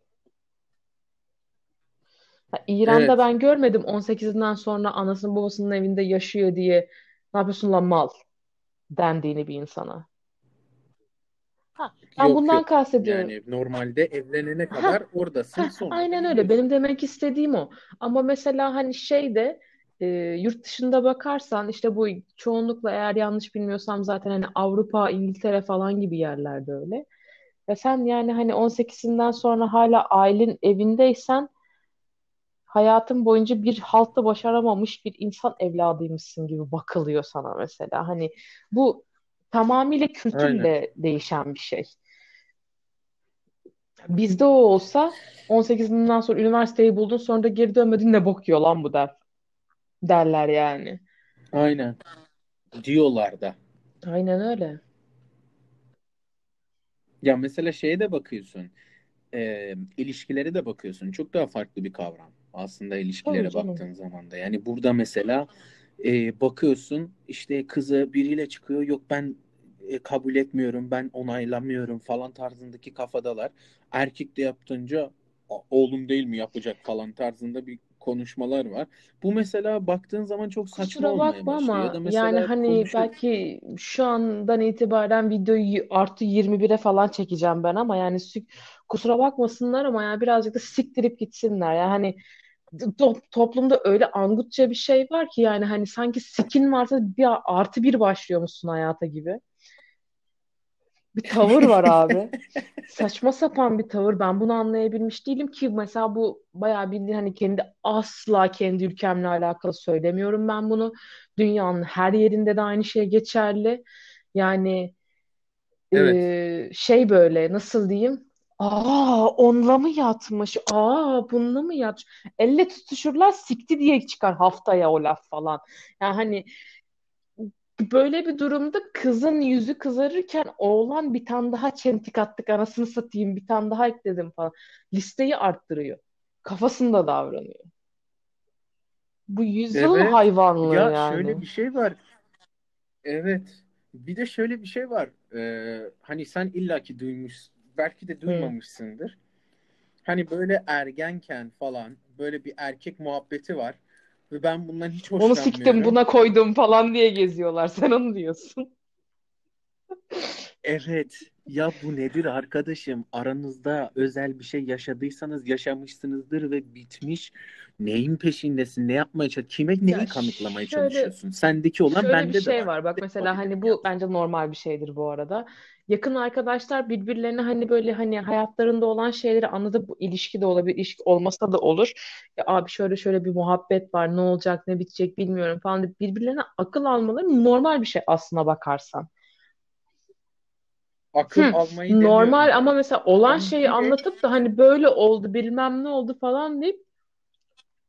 Ha, İran'da Evet. ben görmedim 18'inden sonra anasının babasının evinde yaşıyor diye ne yapıyorsun lan mal dendiğini bir insana. Ha, ben Yok bundan yok. kastediyorum. Yani normalde evlenene Ha, kadar oradasın. ha, Sonra aynen öyle. Benim demek istediğim o. Ama mesela hani şeyde e, yurt dışında bakarsan işte bu çoğunlukla eğer yanlış bilmiyorsam zaten hani Avrupa, İngiltere falan gibi yerlerde öyle. Ya sen yani hani 18'inden sonra hala ailen evindeysen hayatın boyunca bir haltı başaramamış bir insan evladıymışsın gibi bakılıyor sana mesela. Hani bu tamamıyla Aynen. kültürle değişen bir şey. Bizde o olsa 18'inden sonra üniversiteyi buldun sonra da geri dönmedin ne bok yiyor lan bu der. Derler yani. Aynen. Diyorlar da. Aynen öyle. Ya mesela şeye de bakıyorsun. E, ilişkilere de bakıyorsun. Çok daha farklı bir kavram. Aslında ilişkilere baktığın zaman da. Yani burada mesela e, bakıyorsun işte kızı biriyle çıkıyor. Yok ben e, kabul etmiyorum. Ben onaylamıyorum falan tarzındaki kafadalar. Erkek de yaptınca "A- oğlum değil mi yapacak falan tarzında bir konuşmalar var. Bu mesela baktığın zaman çok saçma Kusura olmaya bakma başlıyor. Ya ama da yani hani konuşuyor. belki şu andan itibaren videoyu artı 21'e falan çekeceğim ben ama yani kusura bakmasınlar ama yani birazcık da siktirip gitsinler. Yani hani to- toplumda öyle angutça bir şey var ki yani hani sanki skin varsa bir artı bir başlıyormuşsun hayata gibi. Bir tavır var abi. *laughs* Saçma sapan bir tavır. Ben bunu anlayabilmiş değilim ki mesela bu bayağı bildiğin hani kendi asla kendi ülkemle alakalı söylemiyorum ben bunu. Dünyanın her yerinde de aynı şey geçerli. Yani Evet. e, şey böyle nasıl diyeyim? Aa onunla mı yatmış? Aa bununla mı yatmış? Elle tutuşurlar sikti diye çıkar haftaya o laf falan. Yani hani böyle bir durumda kızın yüzü kızarırken oğlan bir tane daha çentik attık anasını satayım bir tane daha ekledim falan. Listeyi arttırıyor. Kafasında davranıyor. Bu yüzyıl Evet. hayvanlığı Ya yani. şöyle bir şey var. Evet. Bir de şöyle bir şey var. Ee, hani sen illaki duymuş, belki de duymamışsındır. Hani böyle ergenken falan böyle bir erkek muhabbeti var. Ve ben bundan hiç Onu siktim hoşlanmıyorum. buna koydum falan diye geziyorlar. Sen onu diyorsun. Evet. Ya bu nedir arkadaşım? Aranızda özel bir şey yaşadıysanız yaşamışsınızdır ve bitmiş. Neyin peşindesin? Ne yapmaya çalışıyorsun? Kime Ya neyi kanıtlamaya şöyle çalışıyorsun? Sendeki olan şöyle bir bende de şey var. var. Bak mesela hani ya. bu bence normal bir şeydir bu arada. Yakın arkadaşlar birbirlerine hani böyle hani hayatlarında olan şeyleri anlatıp bu ilişki de olabilir, ilişki olmasa da olur. Ya abi şöyle şöyle bir muhabbet var. Ne olacak, ne bitecek bilmiyorum falan birbirlerine akıl almaları normal bir şey aslına bakarsan. Akıl Hı, almayı demiyorum normal ama ben. mesela olan Ben şeyi anlatıp da hani böyle oldu bilmem ne oldu falan deyip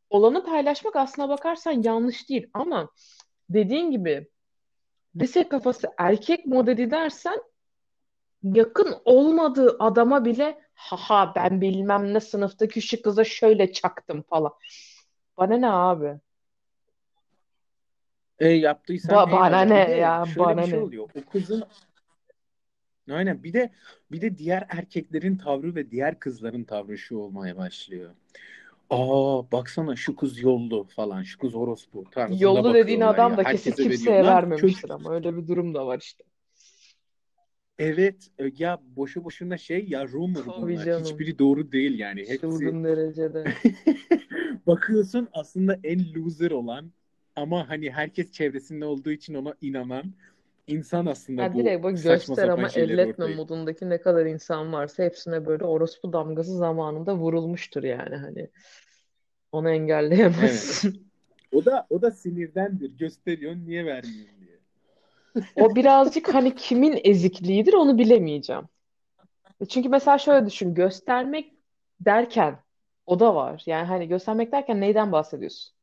olanı paylaşmak aslına bakarsan yanlış değil. Ama dediğin gibi lise kafası erkek modeli dersen yakın olmadığı adama bile haha ben bilmem ne sınıftaki şu kıza şöyle çaktım falan. Bana ne abi? e, yaptıysan Ba bana ne ya şöyle bana bir şey ne? oluyor. O kızın aynen bir de bir de diğer erkeklerin tavrı ve diğer kızların tavrı şu olmaya başlıyor. Aa baksana şu kız yollu falan. Şu kız orospu tarzında Yollu dediğin adam da kesin kimseye vermemiştir çocuk ama öyle bir durum da var işte. evet e, ya boşu boşuna şey ya rumor Tabii bunlar. canım. Hiçbiri doğru değil yani. Hepsi Çılgın derecede. *laughs* bakıyorsun aslında en loser olan ama hani herkes çevresinde olduğu için ona inanan insan aslında Ya bu direkt bak saçma göster ama elletme ortaya. modundaki ne kadar insan varsa hepsine böyle orospu damgası zamanında vurulmuştur yani hani. Onu Evet. engelleyemezsin. O da o da sinirdendir. Gösteriyorsun niye vermiyorsun diye. O birazcık hani kimin ezikliğidir onu bilemeyeceğim. Çünkü mesela şöyle düşün, göstermek derken o da var. Yani hani göstermek derken neyden bahsediyorsun?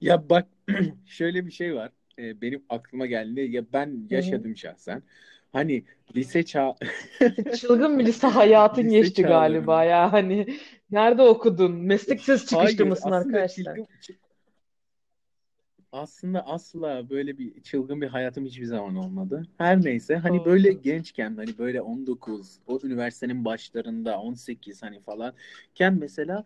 Ya bak *clears throat* şöyle bir şey var. Ee, benim aklıma geldi. Ya ben yaşadım şahsen. Hani lise çağ *laughs* Çılgın bir lise hayatın lise geçti galiba çağlarında. ya hani nerede okudun? Meslek lisesi çıkışlı Hayır mısın arkadaşlar? çılgın aslında asla böyle bir çılgın bir hayatım hiçbir zaman olmadı. Her neyse hani böyle gençken hani böyle 19 o üniversitenin başlarında 18 hani falan ken mesela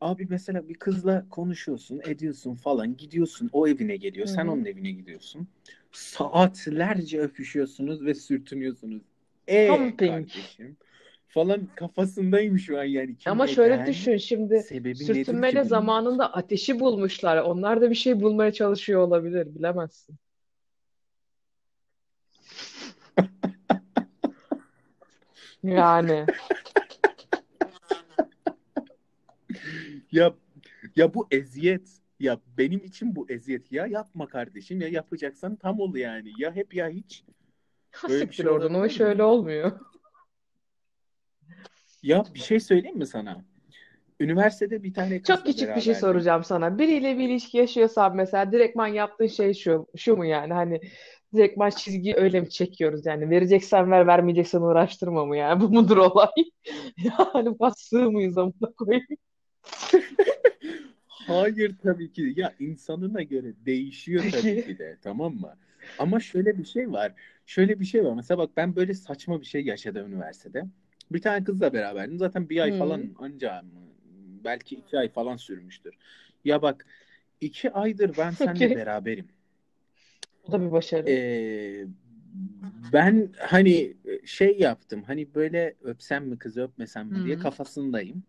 abi mesela bir kızla konuşuyorsun ediyorsun falan gidiyorsun o evine geliyor Hı sen onun evine gidiyorsun saatlerce öpüşüyorsunuz ve sürtünüyorsunuz. E Humping. kardeşim falan kafasındayım şu an yani kim Ama şöyle neden düşün şimdi sürtünmeyle zamanında ateşi bulmuşlar. Onlar da bir şey bulmaya çalışıyor olabilir. Bilemezsin. *laughs* Yani. Ya ya bu eziyet ya benim için bu eziyet ya yapma kardeşim ya yapacaksan tam ol yani ya hep ya hiç böyle siktir şey oradan. O olabilir iş mi? öyle olmuyor. Ya bir şey söyleyeyim mi sana? Üniversitede bir tane Çok küçük bir şey soracağım sana. Biriyle bir ilişki yaşıyorsan mesela direktman yaptığın şey şu, şu mu yani? Hani direktman çizgiyi öyle mi çekiyoruz yani? Vereceksen ver, vermeyeceksen uğraştırma mı yani? Bu mudur olay? *laughs* Yani bastığı mıyız amına koyayım? Hayır tabii ki. Ya insanına göre değişiyor tabii Peki. ki de tamam mı? Ama şöyle bir şey var. Şöyle bir şey var. Mesela bak ben böyle saçma bir şey yaşadım üniversitede. Bir tane kızla beraberdim. Zaten bir ay Hı. falan anca? Belki iki ay falan sürmüştür. Ya bak iki aydır ben seninle Okey. beraberim. O da bir başarı. Ee, ben hani şey yaptım. Hani böyle öpsem mi kızı öpmesem mi diye Hı. kafasındayım.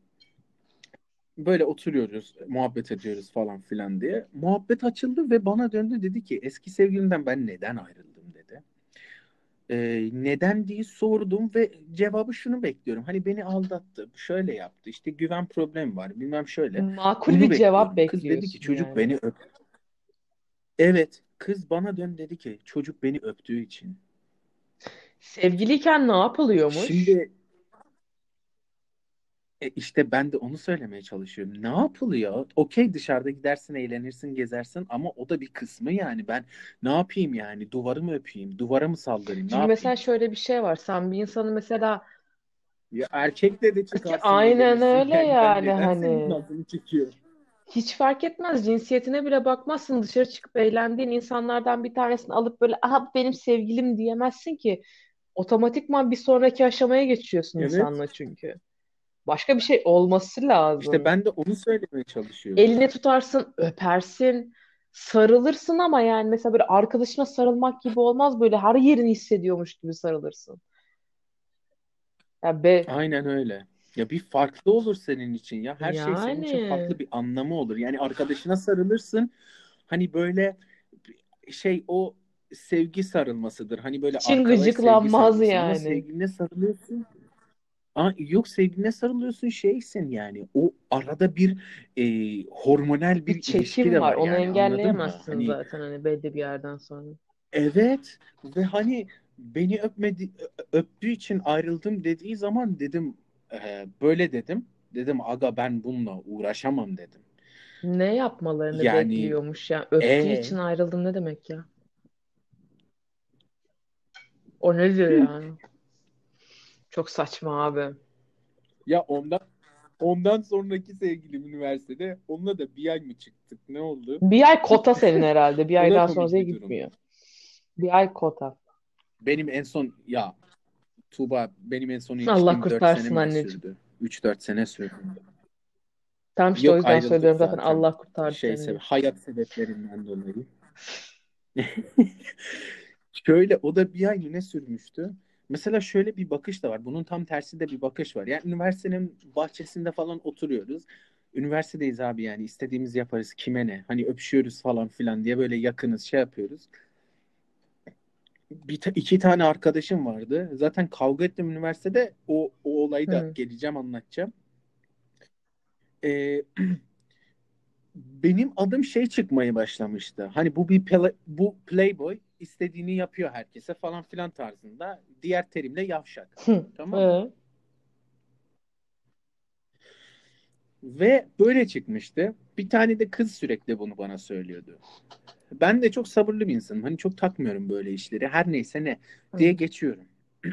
Böyle oturuyoruz, muhabbet ediyoruz falan filan diye. Muhabbet açıldı ve bana döndü dedi ki eski sevgilimden ben neden ayrıldım dedi. Ee, neden diye sordum ve cevabı şunu bekliyorum. Hani beni aldattı, şöyle yaptı, işte güven problemi var, bilmem şöyle. Makul Bunu bir cevap bekliyorum. Kız dedi bekliyorsun ki çocuk yani. beni öp. Evet, kız bana dön dedi ki çocuk beni öptüğü için. Sevgiliyken ne yapılıyormuş? Şimdi e, işte ben de onu söylemeye çalışıyorum. Ne yapılıyor? Okey dışarıda gidersin, eğlenirsin, gezersin ama o da bir kısmı yani. Ben ne yapayım yani? Duvarı mı öpeyim? Duvara mı saldırayım? Ne Çünkü mesela yapayım? şöyle bir şey var. Sen bir insanı mesela Ya erkekle de çıkarsın, aynen öyle Yani ben yani hani hiç fark etmez cinsiyetine bile bakmazsın dışarı çıkıp eğlendiğin insanlardan bir tanesini alıp böyle aha benim sevgilim diyemezsin ki otomatikman bir sonraki aşamaya geçiyorsun Evet. insanla çünkü. Başka bir şey olması İşte lazım. ben de onu söylemeye çalışıyorum. Elini tutarsın, öpersin, sarılırsın ama yani mesela böyle arkadaşına sarılmak gibi olmaz böyle her yerini hissediyormuş gibi sarılırsın. Ya be Aynen öyle. Ya bir farklı olur senin için ya. Her şey senin için yani farklı bir anlamı olur. Yani arkadaşına sarılırsın. Hani böyle şey o sevgi sarılmasıdır. Hani böyle için gıcıklanmaz yani. sevgiline sarılıyorsun. Aa, yok sevgiline sarılıyorsun şeysin yani. O arada bir e, hormonal Bir bir çekim var. var Onu yani engelleyemezsin Hani zaten hani belli bir yerden sonra. evet ve hani beni öpmedi öptüğü için ayrıldım dediği zaman dedim e, böyle dedim. Dedim aga ben bununla uğraşamam dedim. Ne yapmalarını Yani bekliyormuş ya. Öptüğü e için ayrıldım ne demek ya? O nedir yani? Çok saçma abi. ya ondan ondan sonraki sevgilim üniversitede onunla da bir ay mı çıktık? Ne oldu? Bir ay kota senin herhalde. Bir *laughs* O da aydan komik sonraya bir durum. gitmiyor. Bir ay kota. Benim en son ya Tuğba benim en son Allah ilişkim 4 sene kurtarsın mi ne anneciğim. sürdü? 3-4 sene sürdü. Tamam işte o Yok yüzden ayrıldık söylüyorum zaten zaten. Allah kurtardı Şey sebe- hayat sebeplerinden dolayı. *laughs* Şöyle o da bir ay ne sürmüştü? Mesela şöyle bir bakış da var. Bunun tam tersi de bir bakış var. Yani üniversitenin bahçesinde falan oturuyoruz. Üniversitedeyiz abi yani istediğimizi yaparız. Kime ne? Hani öpüşüyoruz falan filan diye böyle yakınız şey yapıyoruz. Bir ta- iki tane arkadaşım vardı. Zaten kavga ettim üniversitede. O, o olayı da Hı. geleceğim anlatacağım. Ee, *clears throat* benim adım şey çıkmaya başlamıştı. Hani bu bir pla- bu playboy istediğini yapıyor herkese falan filan tarzında. Diğer terimle yavşak. *laughs* Tamam mı? Ve böyle çıkmıştı. Bir tane de kız sürekli bunu bana söylüyordu. Ben de çok sabırlı bir insanım. Hani çok takmıyorum böyle işleri. Her neyse ne diye geçiyorum. *clears throat*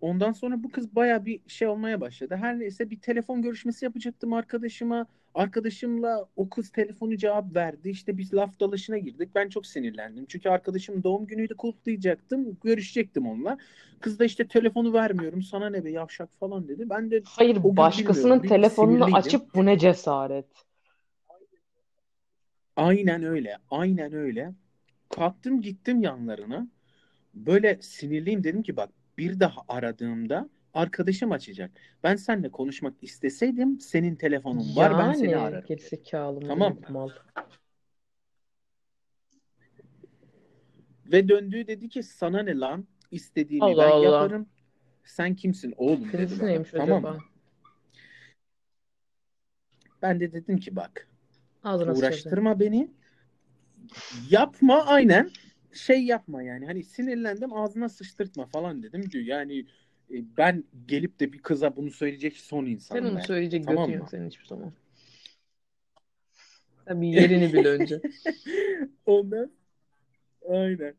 Ondan sonra bu kız baya bir şey olmaya başladı. Her neyse bir telefon görüşmesi yapacaktım arkadaşıma. Arkadaşımla o kız telefonu cevap verdi. İşte biz laf dalaşına girdik. Ben çok sinirlendim. Çünkü arkadaşım doğum günüydü kutlayacaktım. Görüşecektim onunla. Kız da işte telefonu vermiyorum. Sana ne be yavşak falan dedi. Ben de Hayır başkasının telefonunu sinirliydim. açıp bu ne cesaret. Aynen öyle. Aynen öyle. Kalktım gittim yanlarına. Böyle sinirliyim dedim ki bak bir daha aradığımda arkadaşım açacak. Ben seninle konuşmak isteseydim senin telefonun var ben seni Yani ararım gerizekalı Tamam mı? Ve döndüğü dedi ki sana ne lan istediğimi Allah ben Allah. yaparım. Sen kimsin oğlum dedi bana. neymiş Tamam acaba? mı? Ben de dedim ki bak Ağzına uğraştırma beni. Yapma aynen şey yapma yani hani sinirlendim ağzına sıçtırtma falan dedim. Yani ben gelip de bir kıza bunu söyleyecek son Sen insanım onu söyleyecek Tamam götün yok senin hiçbir zaman. Sen bir yerini bil önce. *laughs* Ondan aynen.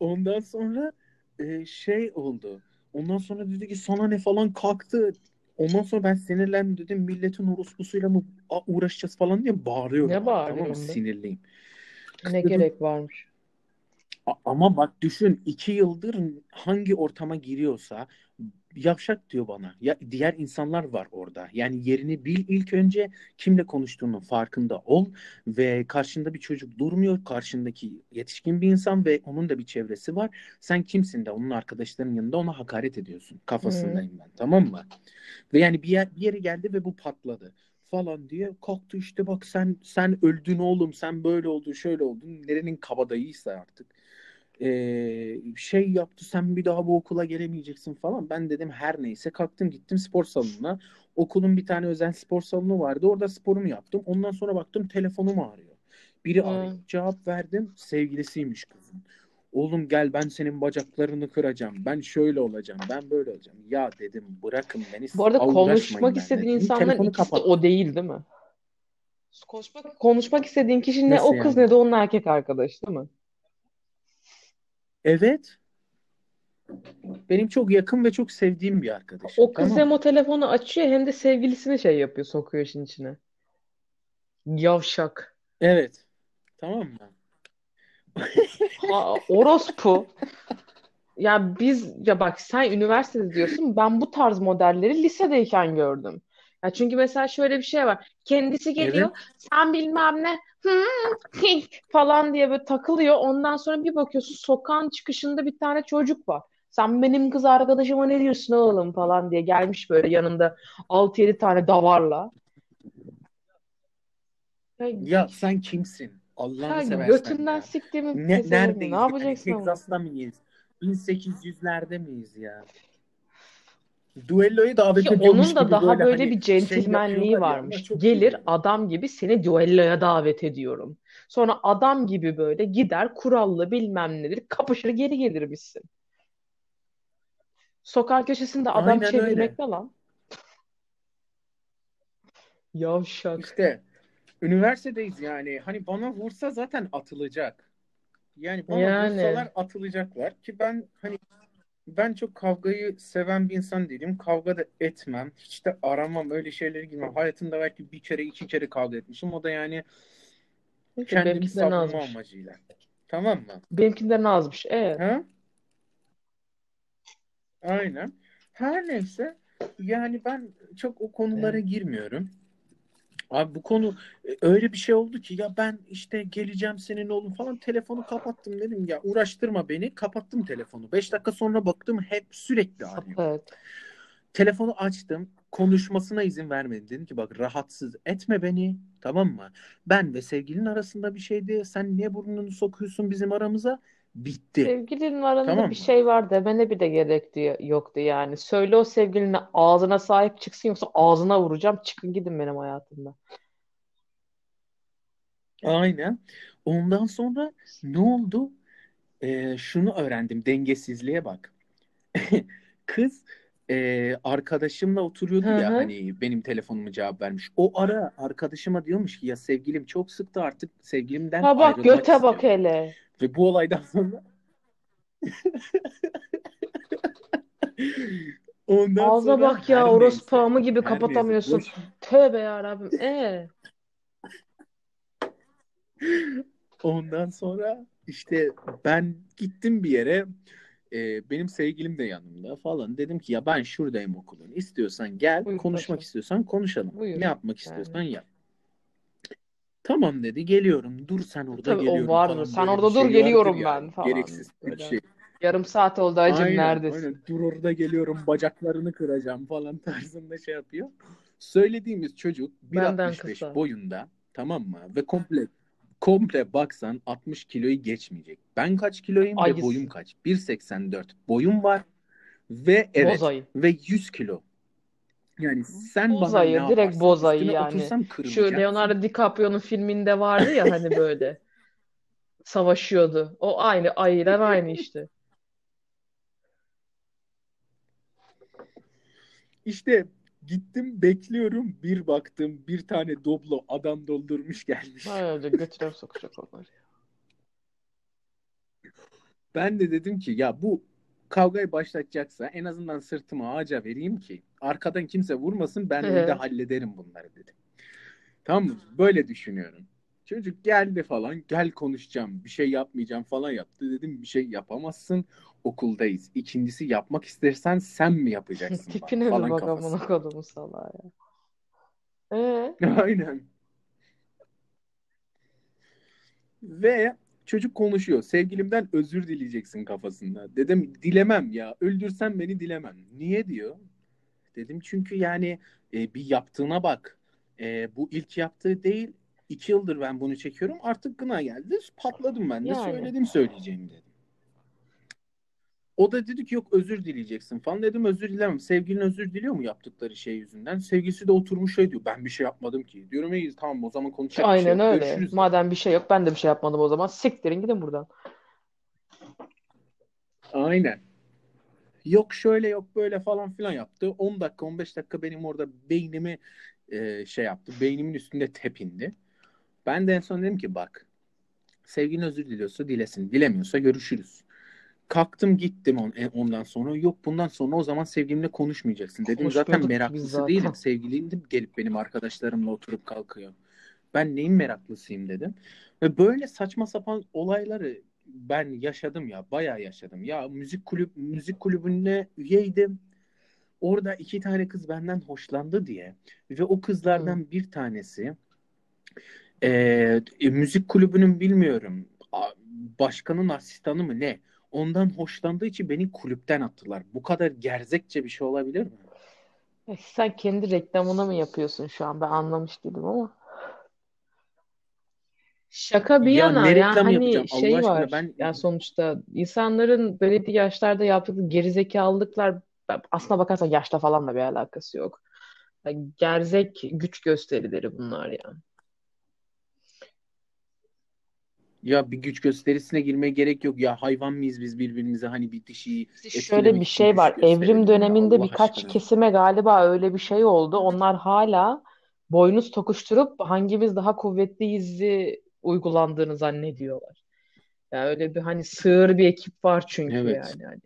Ondan sonra e, şey oldu. Ondan sonra dedi ki sana ne falan kalktı. Ondan sonra ben sinirlendim dedim milletin orospusuyla mı uğraşacağız falan diye bağırıyorum Ne tamam mı? bağırıyorsun be? Sinirliyim. Ne dedim gerek varmış? Ama bak düşün iki yıldır hangi ortama giriyorsa yavşak diyor bana. Ya diğer insanlar var orada. Yani yerini bil ilk önce kimle konuştuğunun farkında ol ve karşında bir çocuk durmuyor. Karşındaki yetişkin bir insan ve onun da bir çevresi var. Sen kimsin de onun arkadaşlarının yanında ona hakaret ediyorsun. Kafasındayım ben. Tamam mı? Ve yani bir yer bir yere geldi ve bu patladı. falan diye kalktı işte bak sen sen öldün oğlum sen böyle oldun şöyle oldun nerenin kabadayıysa artık ee, şey yaptı sen bir daha bu okula gelemeyeceksin falan ben dedim her neyse kalktım gittim spor salonuna okulun bir tane özel spor salonu vardı orada sporumu yaptım ondan sonra baktım telefonum ağrıyor biri Hmm. arıyor cevap verdim sevgilisiymiş kızın Oğlum gel ben senin bacaklarını kıracağım. Ben şöyle olacağım. Ben böyle olacağım. Ya dedim bırakın beni. Bu arada konuşmak istediğin dedim. insanların Telefonu ikisi kapattım. o değil değil mi? Konuşmak, konuşmak istediğin kişi ne Nasıl o kız yani? ne de onun erkek arkadaşı değil mi? Evet. Benim çok yakın ve çok sevdiğim bir arkadaşım. O kız Tamam. hem o telefonu açıyor hem de sevgilisini şey yapıyor, sokuyor işin içine. Yavşak. Evet. Tamam mı? *laughs* Ha, orospu. Ya biz ya bak sen üniversitede diyorsun ben bu tarz modelleri lisedeyken gördüm. Ya çünkü mesela şöyle bir şey var. Kendisi geliyor sen bilmem ne *laughs* falan diye böyle takılıyor. Ondan sonra bir bakıyorsun sokağın çıkışında bir tane çocuk var. Sen benim kız arkadaşıma ne diyorsun oğlum falan diye gelmiş böyle yanında 6-7 tane davarla. Ya, sen kimsin? Allah'ını seversen götünden ya. siktiğimi Ne, neredeyiz Ne yapacaksın? Texas'ta mıyız? 1800'lerde miyiz ya? Duello'ya davet ediyormuş onun da gibi daha böyle böyle hani bir şey centilmenliği ama varmış. Gelir iyi. adam gibi seni düelloya davet ediyorum. Sonra adam gibi böyle gider kurallı bilmem nedir kapışır geri gelirmişsin. Sokak köşesinde adam Aynen öyle. çevirmek ne lan? *laughs* Yavşak. İşte üniversitedeyiz yani. Hani bana vursa zaten atılacak. Yani bana Yani. vursalar atılacaklar ki ben hani ben çok kavgayı seven bir insan değilim. Kavga da etmem. Hiç de aramam öyle şeyleri girmem. Hayatımda belki bir kere iki kere kavga etmişim. O da yani Neyse, kendimi savunma azmış. amacıyla. Tamam mı? Benimkinden azmış. Evet. Ha? Aynen. Her neyse yani ben çok o konulara girmiyorum. Abi bu konu e, öyle bir şey oldu ki ya ben işte geleceğim senin oğlun falan telefonu kapattım dedim ya uğraştırma beni kapattım telefonu. 5 dakika sonra baktım hep sürekli arıyor. Evet. Telefonu açtım konuşmasına izin vermedim. Dedim ki bak rahatsız etme beni tamam mı? Ben ve sevgilinin arasında bir şeydi. Sen niye burnunu sokuyorsun bizim aramıza? Bitti. Sevgilinin arasında Tamam bir şey var demene bile gerek diye yoktu yani. Söyle o sevgiline ağzına sahip çıksın yoksa ağzına vuracağım. Çıkın gidin benim hayatımdan. Aynen. Ondan sonra ne oldu? Ee, şunu öğrendim. Dengesizliğe bak. *laughs* Kız e, arkadaşımla oturuyordu Hı ya hani benim telefonumu cevap vermiş. O ara arkadaşıma diyormuş ki ya sevgilim çok sıktı artık sevgilimden Ha bak göte bak istiyorum. hele. Ve bu olaydan sonra *laughs* ondan Ağza sonra bak ya orospu neyse amı gibi her neyse kapatamıyorsun. boş Tövbe yarabbim. Ee, Ondan sonra işte ben gittim bir yere e, benim sevgilim de yanımda falan. Dedim ki ya ben şuradayım okulun. İstiyorsan gel buyur konuşmak paşam. istiyorsan konuşalım. Buyur. Ne yapmak istiyorsan Yani. yap. Tamam dedi geliyorum. Dur sen orada Tabii o geliyorum vardır. falan Sen orada dur şey geliyorum ya. ben falan. Gereksiz bir şey. yarım saat oldu acım Aynen neredesin? aynen. Dur orada geliyorum bacaklarını kıracağım falan *laughs* tarzında şey yapıyor. Söylediğimiz çocuk Benden 1.65 kısa. boyunda tamam mı? Ve komple komple baksan 60 kiloyu geçmeyecek. Ben kaç kiloyum ve Ayıs. boyum kaç? 1.84 boyum var ve evet Bozayı. ve 100 kilo. Yani sen bana ne Bozayı. Direkt yaparsan bozayı üstüne yani. otursam Şu. Leonardo DiCaprio'nun filminde vardı ya hani böyle *laughs* savaşıyordu. O aynı. Ayılar aynı işte. İşte gittim bekliyorum bir baktım bir tane doblo adam doldurmuş gelmiş. Öyle götüre sokacak onlar. Ben de dedim ki ya bu kavgayı başlatacaksa en azından sırtımı ağaca vereyim ki arkadan kimse vurmasın ben Evet. hallederim bunları dedim. Tamam mı? Böyle düşünüyorum. Çocuk geldi falan gel konuşacağım bir şey yapmayacağım falan yaptı. Dedim bir şey yapamazsın okuldayız. İkincisi yapmak istersen sen mi yapacaksın *laughs* Tipine falan bak amına kodumu salağa ya. Ee, *laughs* Aynen. Ve çocuk konuşuyor. Sevgilimden özür dileyeceksin kafasında. Dedim dilemem ya. Öldürsen beni dilemem. Niye diyor. Dedim çünkü yani e, bir yaptığına bak. e, bu ilk yaptığı değil. iki yıldır ben bunu çekiyorum. Artık gına geldi. Patladım ben de. Yani. Söyledim söyleyeceğimi dedim. O da dedi ki yok özür dileyeceksin falan. Dedim özür dilemem. Sevgilin özür diliyor mu yaptıkları şey yüzünden? Sevgilisi de oturmuş şey diyor. Ben bir şey yapmadım ki. Diyorum iyi tamam o zaman konuşacak bir şey Aynen yok. öyle. Görüşürüz. Madem bir şey yok ben de bir şey yapmadım o zaman. Siktirin gidin buradan. Aynen. Yok şöyle yok böyle falan filan yaptı. 10 dakika 15 dakika benim orada beynimi e, şey yaptı. Beynimin üstünde tepindi. Ben de en son dedim ki bak sevgilin özür diliyorsa dilesin. Dilemiyorsa görüşürüz. Kalktım gittim on, e, ondan sonra. Yok bundan sonra o zaman sevgilimle konuşmayacaksın. Dedim zaten meraklısı zaten. değilim. Sevgilim de gelip benim arkadaşlarımla oturup kalkıyor. Ben neyin meraklısıyım dedim. Ve böyle saçma sapan olayları ben yaşadım ya. Bayağı yaşadım. Ya müzik kulüp müzik kulübünde üyeydim. Orada iki tane kız benden hoşlandı diye ve o kızlardan bir tanesi e, müzik kulübünün bilmiyorum başkanın asistanı mı ne ondan hoşlandığı için beni kulüpten attılar. Bu kadar gerzekçe bir şey olabilir mi? Sen kendi reklamını mı yapıyorsun şu an? Ben anlamış değilim ama. Şaka bir Ya yana ne ya reklam hani yapacağım Allah şey aşkına var ben ya sonuçta insanların belirli yaşlarda yaptığı gerizekalılıklar aslına bakarsan yaşla falan da bir alakası yok. Ya gerzek güç gösterileri bunlar ya. ya bir güç gösterisine girmeye gerek yok. Ya hayvan mıyız biz birbirimize hani bir dişiyi İşte şöyle bir etkilemek için şey güç var. Evrim gösterelim ya döneminde Allah birkaç aşkına. kesime galiba öyle bir şey oldu. Onlar hala boynuz tokuşturup hangimiz daha kuvvetliyiz uygulandığını zannediyorlar. Yani öyle bir hani sığır bir ekip var çünkü Evet. yani hani.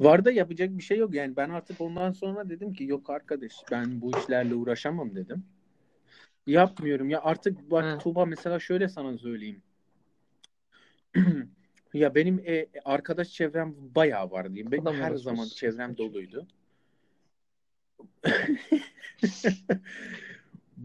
Var da yapacak bir şey yok. Yani ben artık ondan sonra dedim ki yok arkadaş ben bu işlerle uğraşamam dedim. Yapmıyorum ya artık bak Ha. Tuğba mesela şöyle sana söyleyeyim. *clears throat* Ya benim e, arkadaş çevrem bayağı var diyeyim. Benim Adam her zaman çevrem doluydu. *laughs*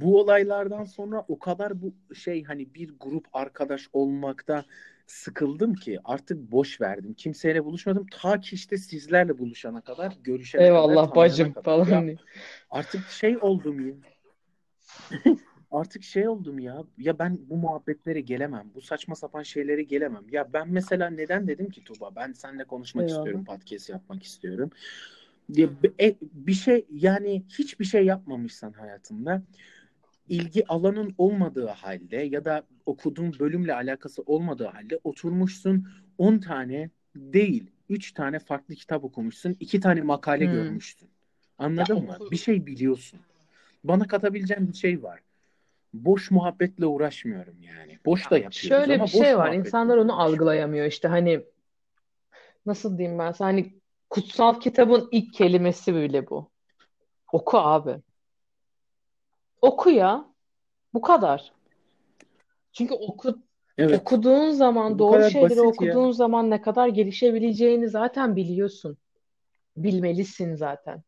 Bu olaylardan sonra o kadar bu şey hani bir grup arkadaş olmakta sıkıldım ki artık boş verdim. Kimseyle buluşmadım. Ta ki işte sizlerle buluşana kadar, görüşene kadar, Eyvallah tanıyana bacım kadar. falan. Ya diye. artık şey oldum ya. *laughs* Artık şey oldum ya. Ya ben bu muhabbetlere gelemem. Bu saçma sapan şeylere gelemem. Ya ben mesela neden dedim ki Tuğba ben seninle konuşmak Eyvallah. istiyorum, podcast yapmak istiyorum. Ya, e, bir şey yani hiçbir şey yapmamışsan hayatında ilgi alanın olmadığı halde ya da okuduğun bölümle alakası olmadığı halde oturmuşsun 10 tane değil 3 tane farklı kitap okumuşsun 2 tane makale Hmm. görmüşsün. Anladın Ya mı? oku- Bir şey biliyorsun. Bana katabileceğin bir şey var. Boş muhabbetle uğraşmıyorum yani. Boş da yapıyoruz Şöyle ama bir boş şey var. İnsanlar onu algılayamıyor işte hani nasıl diyeyim ben sana hani kutsal kitabın ilk kelimesi bile bu. Oku abi. Oku ya. Bu kadar. Çünkü oku, Evet. okuduğun zaman Bu doğru şeyleri basit ya. okuduğun zaman ne kadar gelişebileceğini zaten biliyorsun. Bilmelisin zaten.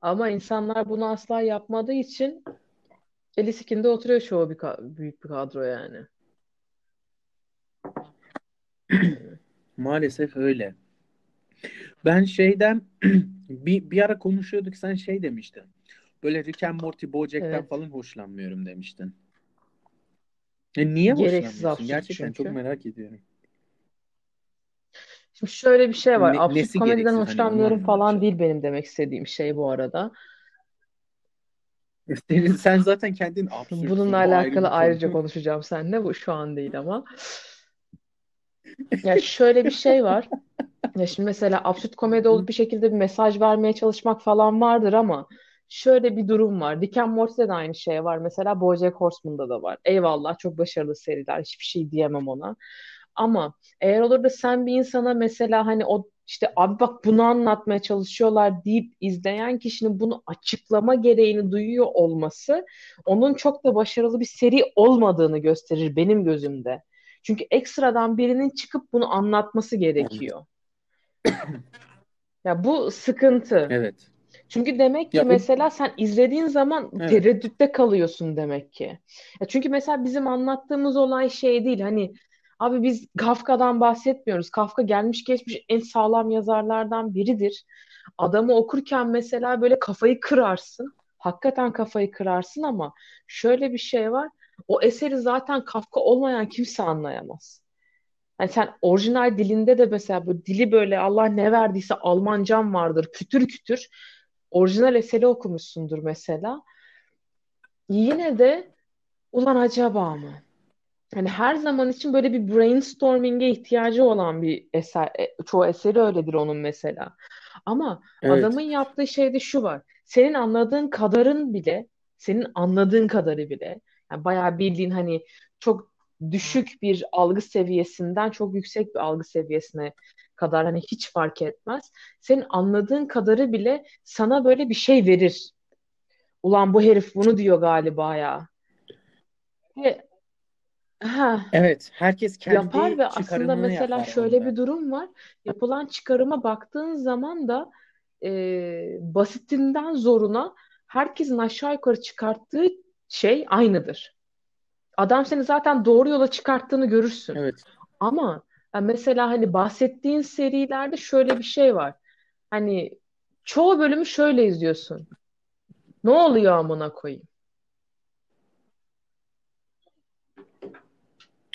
Ama insanlar bunu asla yapmadığı için eli sikinde oturuyor çoğu bir ka- büyük bir kadro yani. *clears throat* Maalesef öyle. Ben şeyden *clears throat* bir, bir ara konuşuyorduk sen şey demiştin. Böyle Rick and Morty, BoJack'ten Evet. falan hoşlanmıyorum demiştin. E niye hoşlanmıyorsun? absürt Gerçekten çok merak ediyorum. Şimdi şöyle bir şey var. Ne- Absürt komediden? Hani hoşlanmıyorum anlamaya falan değil benim demek istediğim şey bu arada. Senin, sen zaten kendin absürtsün. Bununla ayrı alakalı ayrıca konu. konuşacağım seninle. Bu şu an değil ama. Ya şöyle bir şey var. *laughs* Ya şimdi mesela absürt komedi olup bir şekilde bir mesaj vermeye çalışmak falan vardır ama şöyle bir durum var. And Morty'de de aynı şey var. Mesela BoJack Horseman'da da var. Eyvallah çok başarılı seriler. Hiçbir şey diyemem ona. Ama eğer olur da sen bir insana mesela hani o işte abi bak bunu anlatmaya çalışıyorlar deyip izleyen kişinin bunu açıklama gereğini duyuyor olması onun çok da başarılı bir seri olmadığını gösterir benim gözümde. Çünkü ekstradan birinin çıkıp bunu anlatması gerekiyor. Ya bu sıkıntı. Evet. Çünkü demek ki Ya mesela sen izlediğin zaman Evet. tereddütte kalıyorsun demek ki. Ya çünkü mesela bizim anlattığımız olay şey değil hani abi biz Kafka'dan bahsetmiyoruz. Kafka gelmiş geçmiş en sağlam yazarlardan biridir. adamı okurken mesela böyle kafayı kırarsın. Hakikaten kafayı kırarsın ama şöyle bir şey var. O eseri zaten Kafka olmayan kimse anlayamaz. Yani sen orijinal dilinde de mesela bu dili böyle Allah ne verdiyse Almancam vardır kütür kütür. Orijinal eseri okumuşsundur mesela. Yine de ulan acaba mı? Hani her zaman için böyle bir brainstorming'e ihtiyacı olan bir eser. E, çoğu eseri öyledir onun mesela. Ama Evet. adamın yaptığı şeyde şu var. Senin anladığın kadarın bile, senin anladığın kadarı bile, yani bayağı bildiğin hani çok düşük bir algı seviyesinden çok yüksek bir algı seviyesine kadar hani hiç fark etmez. Senin anladığın kadarı bile sana böyle bir şey verir. Ulan bu herif bunu diyor galiba ya. Ve ha Evet. Herkes yapar kendi ve aslında mesela yapar şöyle onda. bir durum var. Yapılan çıkarıma baktığın zaman da e, basitinden zoruna herkesin aşağı yukarı çıkarttığı şey aynıdır. Adam seni zaten doğru yola çıkarttığını görürsün. Evet. Ama ya mesela hani bahsettiğin serilerde şöyle bir şey var. Hani çoğu bölümü şöyle izliyorsun. Ne oluyor amına koyayım?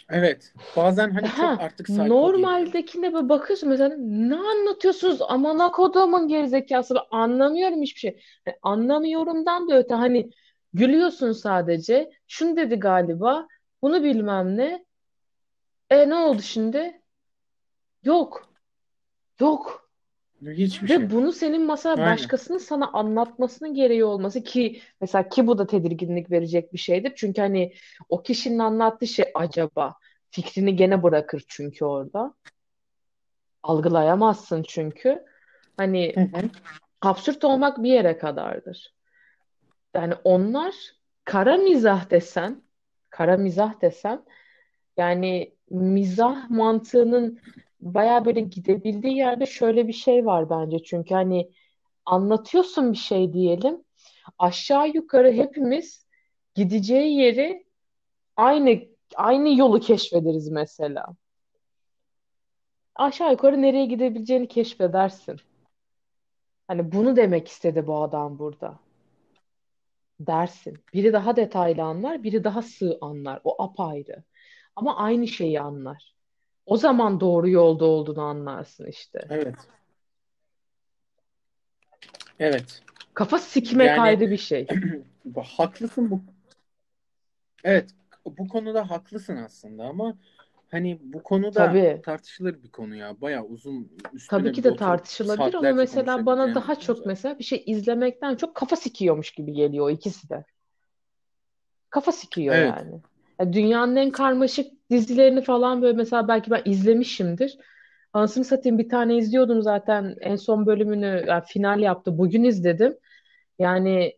Evet. Bazen hani çok Ha, artık geliyor. normaldekine böyle bakıyorsun mesela ne anlatıyorsunuz amına koduğumun gerizekası ben anlamıyorum hiçbir şey. Yani anlamıyorumdan da öte hani gülüyorsun sadece. Şunu dedi galiba. Bunu bilmem ne. E ne oldu şimdi? Yok. Yok. Hiçbir şey. Ve bunu senin mesela Aynen. başkasının sana anlatmasının gereği olması ki mesela ki bu da tedirginlik verecek bir şeydir. Çünkü hani o kişinin anlattığı şey acaba fikrini gene bırakır çünkü orada. Algılayamazsın çünkü. Hani Hı hı. absürt olmak bir yere kadardır. Yani onlar kara mizah desen, kara mizah desen yani mizah mantığının baya böyle gidebildiği yerde şöyle bir şey var bence. Çünkü hani anlatıyorsun bir şey diyelim. Aşağı yukarı hepimiz gideceği yeri aynı aynı yolu keşfederiz mesela. Aşağı yukarı nereye gidebileceğini keşfedersin. Hani bunu demek istedi bu adam burada. Dersin. Biri daha detaylı anlar, biri daha sığ anlar. O apayrı. Ama aynı şeyi anlar. O zaman doğru yolda olduğunu anlarsın işte. Evet. Evet. Kafa sikmek Yani ayrı bir şey. *clears throat* haklısın bu. Evet. Bu konuda haklısın aslında ama hani bu konuda Tabii. tartışılır bir konu ya. Bayağı uzun üstüne Tabii ki de tartışılabilir ama mesela bana konuşabileceğim daha çok mesela bir şey izlemekten çok kafa sikiyormuş gibi geliyor ikisi de. Kafa sikiyor Evet. yani. Ya dünyanın en karmaşık dizilerini falan böyle mesela belki ben izlemişimdir. Anasını satayım bir tane izliyordum zaten en son bölümünü yani final yaptı. Bugün izledim. Yani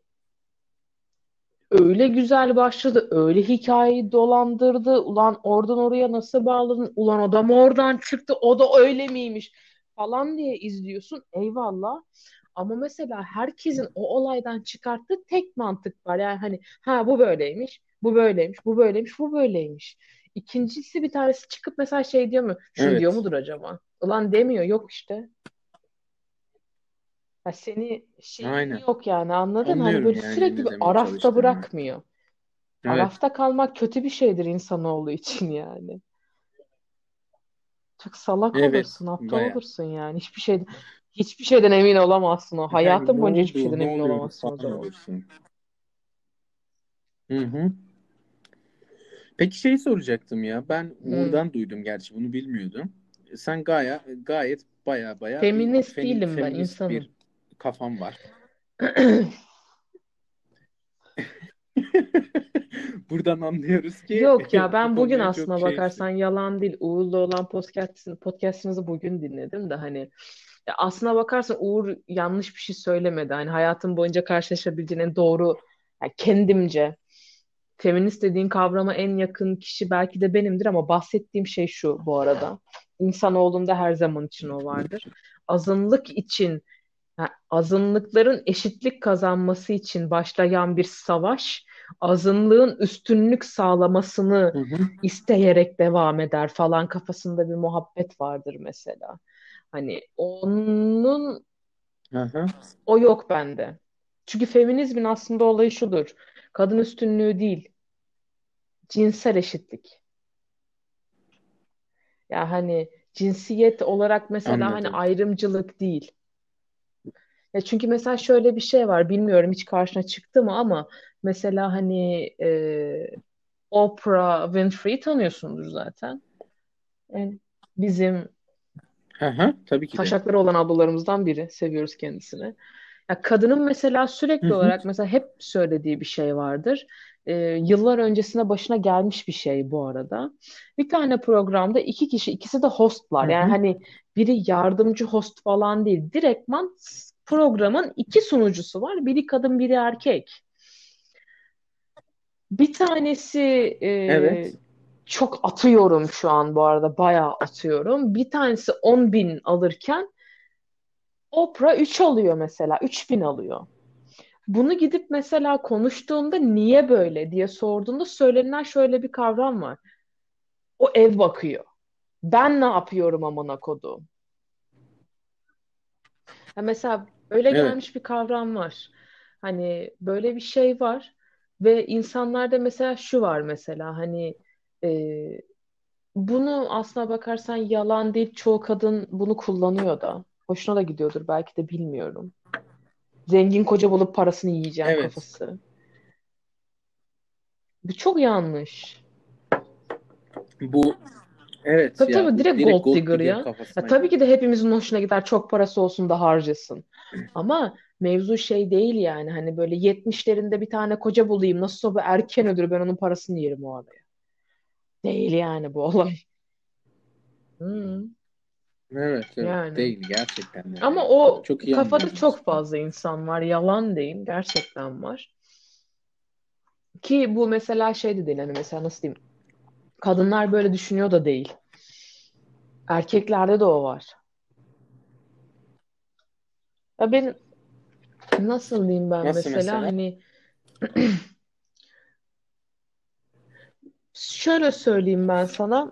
öyle güzel başladı. Öyle hikayeyi dolandırdı. Ulan oradan oraya nasıl bağladın? Ulan adam oradan çıktı. O da öyle miymiş? Falan diye izliyorsun. Eyvallah. Ama mesela herkesin o olaydan çıkarttığı tek mantık var. Yani hani ha bu böyleymiş, bu böyleymiş, bu böyleymiş, bu böyleymiş. İkincisi bir tanesi çıkıp mesela şey diyor mu? Şunu diyor Evet. mudur acaba? Ulan demiyor. Yok işte. Ha seni şeyin Aynen. yok yani anladın? Hani Anlıyorum böyle yani sürekli bir arafta bırakmıyor. Evet. Arafta kalmak kötü bir şeydir insanoğlu için yani. Çok salak Evet. olursun, aptal Bayağı. olursun yani. Hiçbir şey hiçbir şeyden emin olamazsın o. Yani Hayatın boyunca hiçbir şeyden emin olamazsın o zaman. olursun. Hı hı. Peki şeyi soracaktım ya. Ben. Uğur'dan duydum gerçi bunu bilmiyordum. Sen gayet gayet baya baya bir Feminist femi- değilim ben, feminist insanım. bir kafam var. *clears throat* *laughs* Buradan anlıyoruz ki Yok ya *laughs* ben bugün aslına şeysin. bakarsan yalan değil. Uğur'la olan podcast, podcastınızı bugün dinledim de hani ya aslına bakarsan Uğur yanlış bir şey söylemedi. Hani hayatım boyunca karşılaşabileceğin en doğru yani kendimce feminist dediğin kavrama en yakın kişi belki de benimdir ama bahsettiğim şey şu bu arada. İnsanoğlunda her zaman için o vardır. Azınlık için yani azınlıkların eşitlik kazanması için başlayan bir savaş, azınlığın üstünlük sağlamasını Hı hı. isteyerek devam eder falan kafasında bir muhabbet vardır mesela. Hani onun Aha. O yok bende. Çünkü feminizmin aslında olayı şudur. Kadın üstünlüğü değil, cinsel eşitlik. Ya hani cinsiyet olarak mesela hani Anladım. ayrımcılık değil. Ya çünkü mesela şöyle bir şey var. Bilmiyorum hiç karşına çıktı mı ama mesela hani e, Oprah Winfrey tanıyorsundur zaten. Yani bizim Aha, tabii ki de. taşakları olan ablalarımızdan biri. Seviyoruz kendisini. Ya kadının mesela sürekli hı. olarak mesela hep söylediği bir şey vardır. Ee, yıllar öncesine başına gelmiş bir şey bu arada. Bir tane programda iki kişi, ikisi de hostlar. Yani hı. hani biri yardımcı host falan değil. Direktman programın iki sunucusu var. Biri kadın, biri erkek. Bir tanesi e, Evet. çok atıyorum şu an bu arada bayağı atıyorum. Bir tanesi 10 bin alırken Oprah 3 alıyor mesela. 3 bin alıyor. Bunu gidip mesela konuştuğunda niye böyle diye sorduğunda söylenen şöyle bir kavram var. O ev bakıyor. Ben ne yapıyorum amına kodum? Ya mesela öyle Evet. gelmiş bir kavram var. Hani böyle bir şey var ve insanlarda mesela şu var mesela hani e, bunu aslına bakarsan yalan değil çoğu kadın bunu kullanıyor da. Hoşuna da gidiyordur belki de bilmiyorum. Zengin koca bulup parasını yiyeceğim Evet. kafası. Bu çok yanlış. Bu evet Tabii ya tabii bu direkt gold digger ya. Ya tabii ki de hepimizin hoşuna gider çok parası olsun da harcasın. *clears throat* Ama mevzu şey değil yani hani böyle 70'lerinde bir tane koca bulayım nasılsa bu erken ölür ben onun parasını yerim o araya. Değil yani bu olay. Hmm, Evet, evet. yani. Değil gerçekten de Ama o Çok iyi kafada anlıyorum çok fazla insan var. Yalan değil. Gerçekten var. Ki bu mesela şey de değil hani mesela nasıl diyeyim kadınlar böyle düşünüyor da değil. Erkeklerde de o var. Ya ben nasıl diyeyim ben Nasıl mesela mesela? hani *clears throat* şöyle söyleyeyim ben sana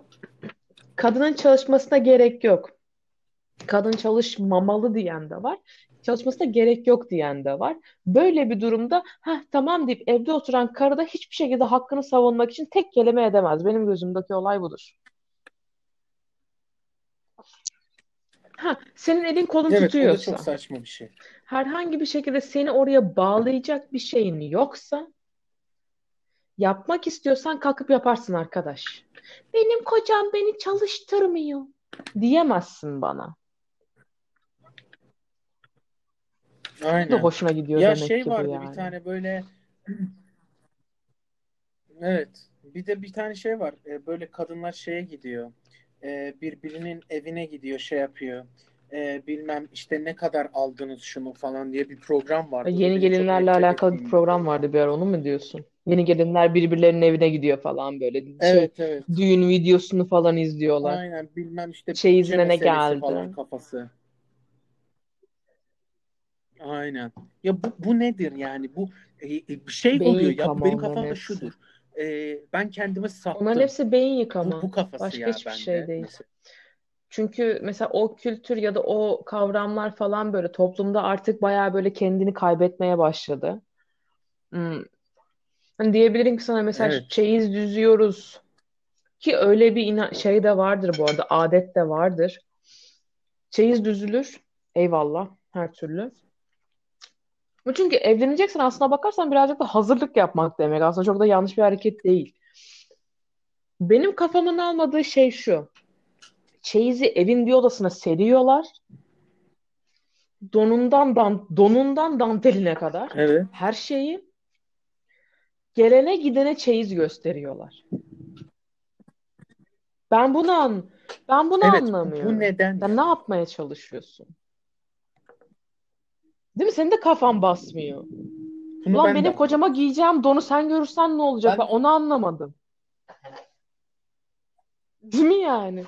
kadının çalışmasına gerek yok. Kadın çalışmamalı diyen de var. Çalışmasına gerek yok diyen de var. Böyle bir durumda ha tamam deyip evde oturan karı da hiçbir şekilde hakkını savunmak için tek kelime edemez. Benim gözümdeki olay budur. Ha, senin elin kolun Evet, tutuyorsa, çok saçma bir şey. herhangi bir şekilde seni oraya bağlayacak bir şeyin yoksa, yapmak istiyorsan kalkıp yaparsın arkadaş. Benim kocam beni çalıştırmıyor diyemezsin bana. Bu da Aynen. hoşuna gidiyor Ya demek şey ki vardı bir yani. tane böyle *clears throat* evet. Bir de bir tane şey var. Ee, böyle kadınlar şeye gidiyor. Ee, birbirinin evine gidiyor, şey yapıyor. Ee, bilmem işte ne kadar aldınız şunu falan diye bir program vardı. Da Yeni benim gelinlerle alakalı bir bir program vardı bir ara onu mu diyorsun? Yeni gelinler birbirlerinin evine gidiyor falan böyle. Şey Evet, evet. düğün videosunu falan izliyorlar. Aynen bilmem işte bütçe Çeyizine ne meselesi falan geldi? kafası. Aynen. Ya bu, bu nedir yani? Bu e, e, bir şey Beyin oluyor ya. Bu benim onların kafamda hepsi. şudur. E, ben Onların sattım. hepsi beyin Bu, yıkama. bu kafası Başka ya hiçbir şey bende değil. mesela. Çünkü mesela o kültür ya da o kavramlar falan böyle toplumda artık bayağı böyle kendini kaybetmeye başladı. Hmm. Hani diyebilirim ki sana mesela Evet. çeyiz düzüyoruz ki öyle bir ina- şey de vardır bu arada adet de vardır. Çeyiz düzülür. Eyvallah her türlü. Çünkü evleneceksen aslına bakarsan birazcık da hazırlık yapmak demek. Aslında çok da yanlış bir hareket değil. Benim kafamın almadığı şey şu. Çeyizi evin bir odasına seriyorlar. Donundan dan donundan danteline kadar Evet. her şeyi gelene gidene çeyiz gösteriyorlar. Ben bunu an ben bunu Evet. Bu anlamıyorum. neden Sen ne yapmaya çalışıyorsun? Değil mi? Senin de kafan basmıyor. Bunu Ulan ben de benim kocama anlamadım. giyeceğim donu sen görürsen ne olacak? Ben Ben onu anlamadım. Değil mi yani?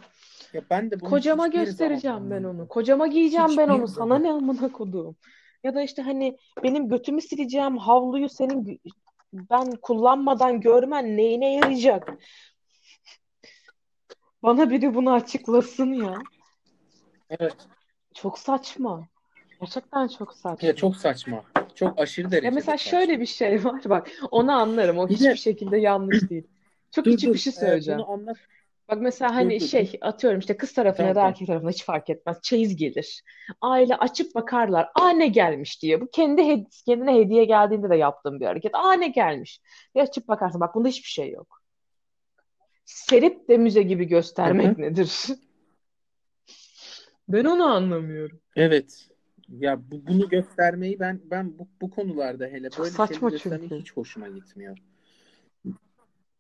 ya ben de bunu Kocama hiçbir zaman göstereceğim ben onu. Kocama giyeceğim ben Hiçbir onu. Sana zaman. ne amına koduğum. Ya da işte hani benim götümü sileceğim havluyu senin ben kullanmadan görmen neyine yarayacak? Bana biri bunu açıklasın ya. Evet. Çok saçma. Gerçekten çok saçma. Ya çok saçma. Çok aşırı Ya derecede mesela saçma. şöyle bir şey var bak onu anlarım o Bir hiçbir de şekilde yanlış değil. Çok dur küçük dur bir şey e, söyleyeceğim. bunu anlat. Bak mesela Dur hani dur. şey atıyorum işte kız tarafına ya Tamam da erkek tarafına hiç fark etmez. Çeyiz gelir. Aile açıp bakarlar. Aa ne gelmiş diye. Bu kendi hed- kendine hediye geldiğinde de yaptığım bir hareket. Aa ne gelmiş. Bir açıp bakarsın. Bak bunda hiçbir şey yok. Serip de müze gibi göstermek nedir? *laughs* Ben onu anlamıyorum. Evet. Ya bu, bunu göstermeyi ben ben bu, bu konularda hele Çok böyle saçma çünkü. hiç hoşuma gitmiyor.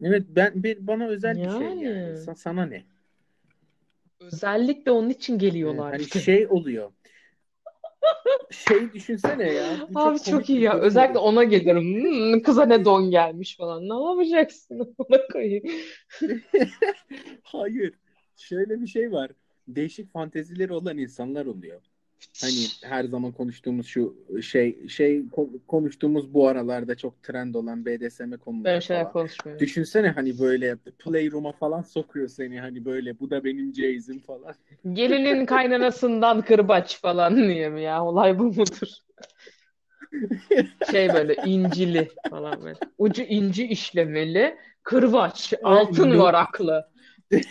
Evet ben bir, bana özel bir şey yani. Yani Sa- sana ne? özellikle onun için Evet, geliyorlar hani bir de. şey oluyor. Şey düşünsene ya. Bu Abi çok çok iyi ya. Özellikle olur. ona gelirim. Hmm, kıza ne don gelmiş falan. Ne yapacaksın? *laughs* Ona koyayım. *laughs* Hayır. Şöyle bir şey var. Değişik fantezileri olan insanlar oluyor. Hani her zaman konuştuğumuz şu şey şey ko- konuştuğumuz bu aralarda çok trend olan BDSM konuları şeyler falan. konuşmuyorum. Düşünsene hani böyle playroom'a falan sokuyor seni hani böyle bu da benim Jay'zim falan. Gelinin kaynanasından kırbaç falan diye mi ya? Olay bu mudur? Şey böyle incili falan böyle. Ucu inci işlemeli. Kırbaç. Altın varaklı. *laughs*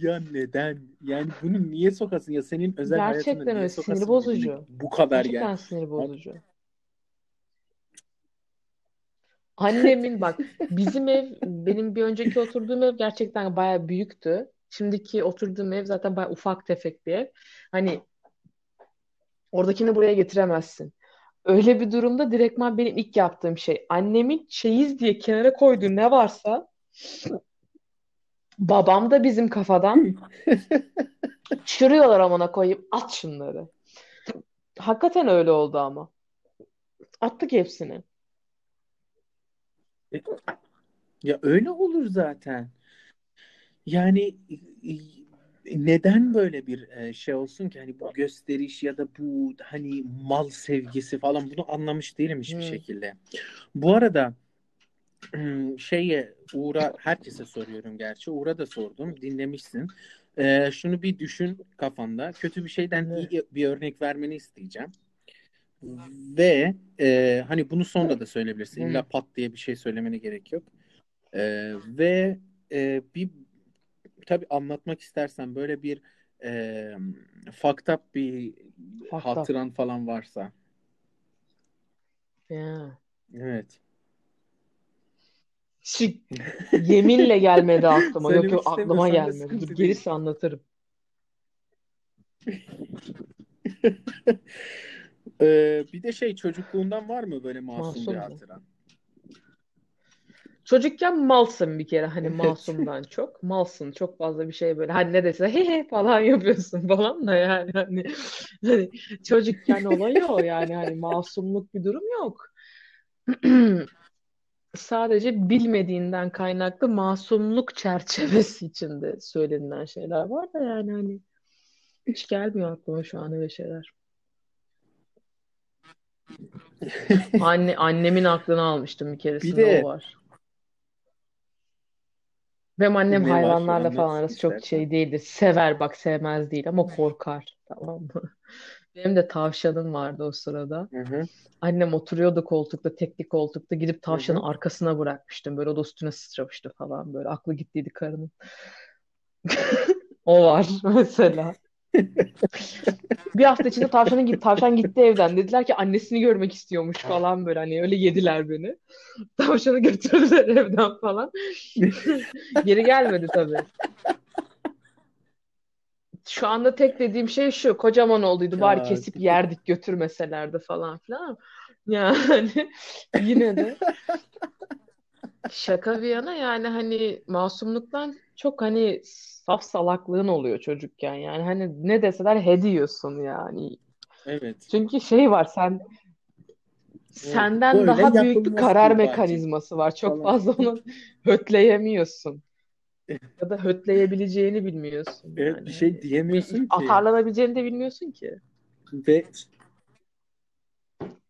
Ya neden? Yani bunu niye sokasın ya senin özel hayatına Gerçekten niye öyle. sokasın Sinir bozucu. bu kadar yani? Gerçekten sinir bozucu. Annemin bak bizim ev benim bir önceki oturduğum ev gerçekten bayağı büyüktü. Şimdiki oturduğum ev zaten bayağı ufak tefek bir ev. Hani oradakini buraya getiremezsin. Öyle bir durumda direktman benim ilk yaptığım şey annemin çeyiz diye kenara koyduğu ne varsa babam da bizim kafadan *laughs* çürüyorlar amına koyayım at şunları. Hakikaten öyle oldu ama. Attık hepsini. Ya öyle olur zaten. Yani e, neden böyle bir e, şey olsun ki hani bu gösteriş ya da bu hani mal sevgisi falan bunu anlamış değilim hiçbir Hmm. şekilde. Bu arada şeye Uğur'a herkese soruyorum gerçi. Uğur'a da sordum. Dinlemişsin. E, şunu bir düşün kafanda. Kötü bir şeyden Evet. iyi bir örnek vermeni isteyeceğim. Ve e, hani bunu sonra da söyleyebilirsin. İlla pat diye bir şey söylemene gerek yok. E, ve e, bir tabii anlatmak istersen böyle bir e, fucked up bir Fucked up. hatıran falan varsa. Ya. Evet. Şu yeminle gelmedi aklıma. Yok Söylemek yok aklıma istemiyorsan da gelmedi. sıkıntı Dur değil. gerisi anlatırım. *laughs* E, bir de şey çocukluğundan var mı böyle masum Masum bir mu? hatıran? Çocukken malsın bir kere hani Evet. masumdan çok. Malsın çok fazla bir şey böyle. Hani ne dese he he falan yapıyorsun falan da yani hani, hani çocukken olayı o yani hani masumluk bir durum yok. *clears throat* Sadece bilmediğinden kaynaklı masumluk çerçevesi içinde söylenilen şeyler var da yani hani hiç gelmiyor aklıma şu an öyle şeyler. Anne, annemin aklını almıştım bir Bir keresinde o de var. Benim annem ne var? hayvanlarla falan arası çok şey değildir. Sever bak sevmez değil ama korkar. Tamam mı? Benim de tavşanım vardı o sırada. Hı hı. Annem oturuyordu koltukta, tekli koltukta. Gidip Hı tavşanı hı. arkasına bırakmıştım. Böyle o da üstüne sıçramıştı falan. Böyle aklı gittiydi karının. *laughs* O var *laughs* mesela. Bir hafta içinde tavşanın git, tavşan gitti evden. Dediler ki annesini görmek istiyormuş falan böyle. Hani öyle yediler beni. Tavşanı götürdüler *laughs* evden falan. Geri gelmedi tabii. Şu anda tek dediğim şey şu. Kocaman olduydu. Bari Ya kesip yerdik götürmeselerdi falan filan. Yani *laughs* yine de şaka bir yana yani hani masumluktan çok hani saf salaklığın oluyor çocukken yani hani ne deseler he diyorsun yani. evet. Çünkü şey var sen senden Böyle daha büyük bir karar mekanizması var. Çok falan. fazla onu *laughs* hötleyemiyorsun. Ya da hötleyebileceğini bilmiyorsun Evet yani. bir şey diyemiyorsun bir ki. atarlanabileceğini de bilmiyorsun ki. Ve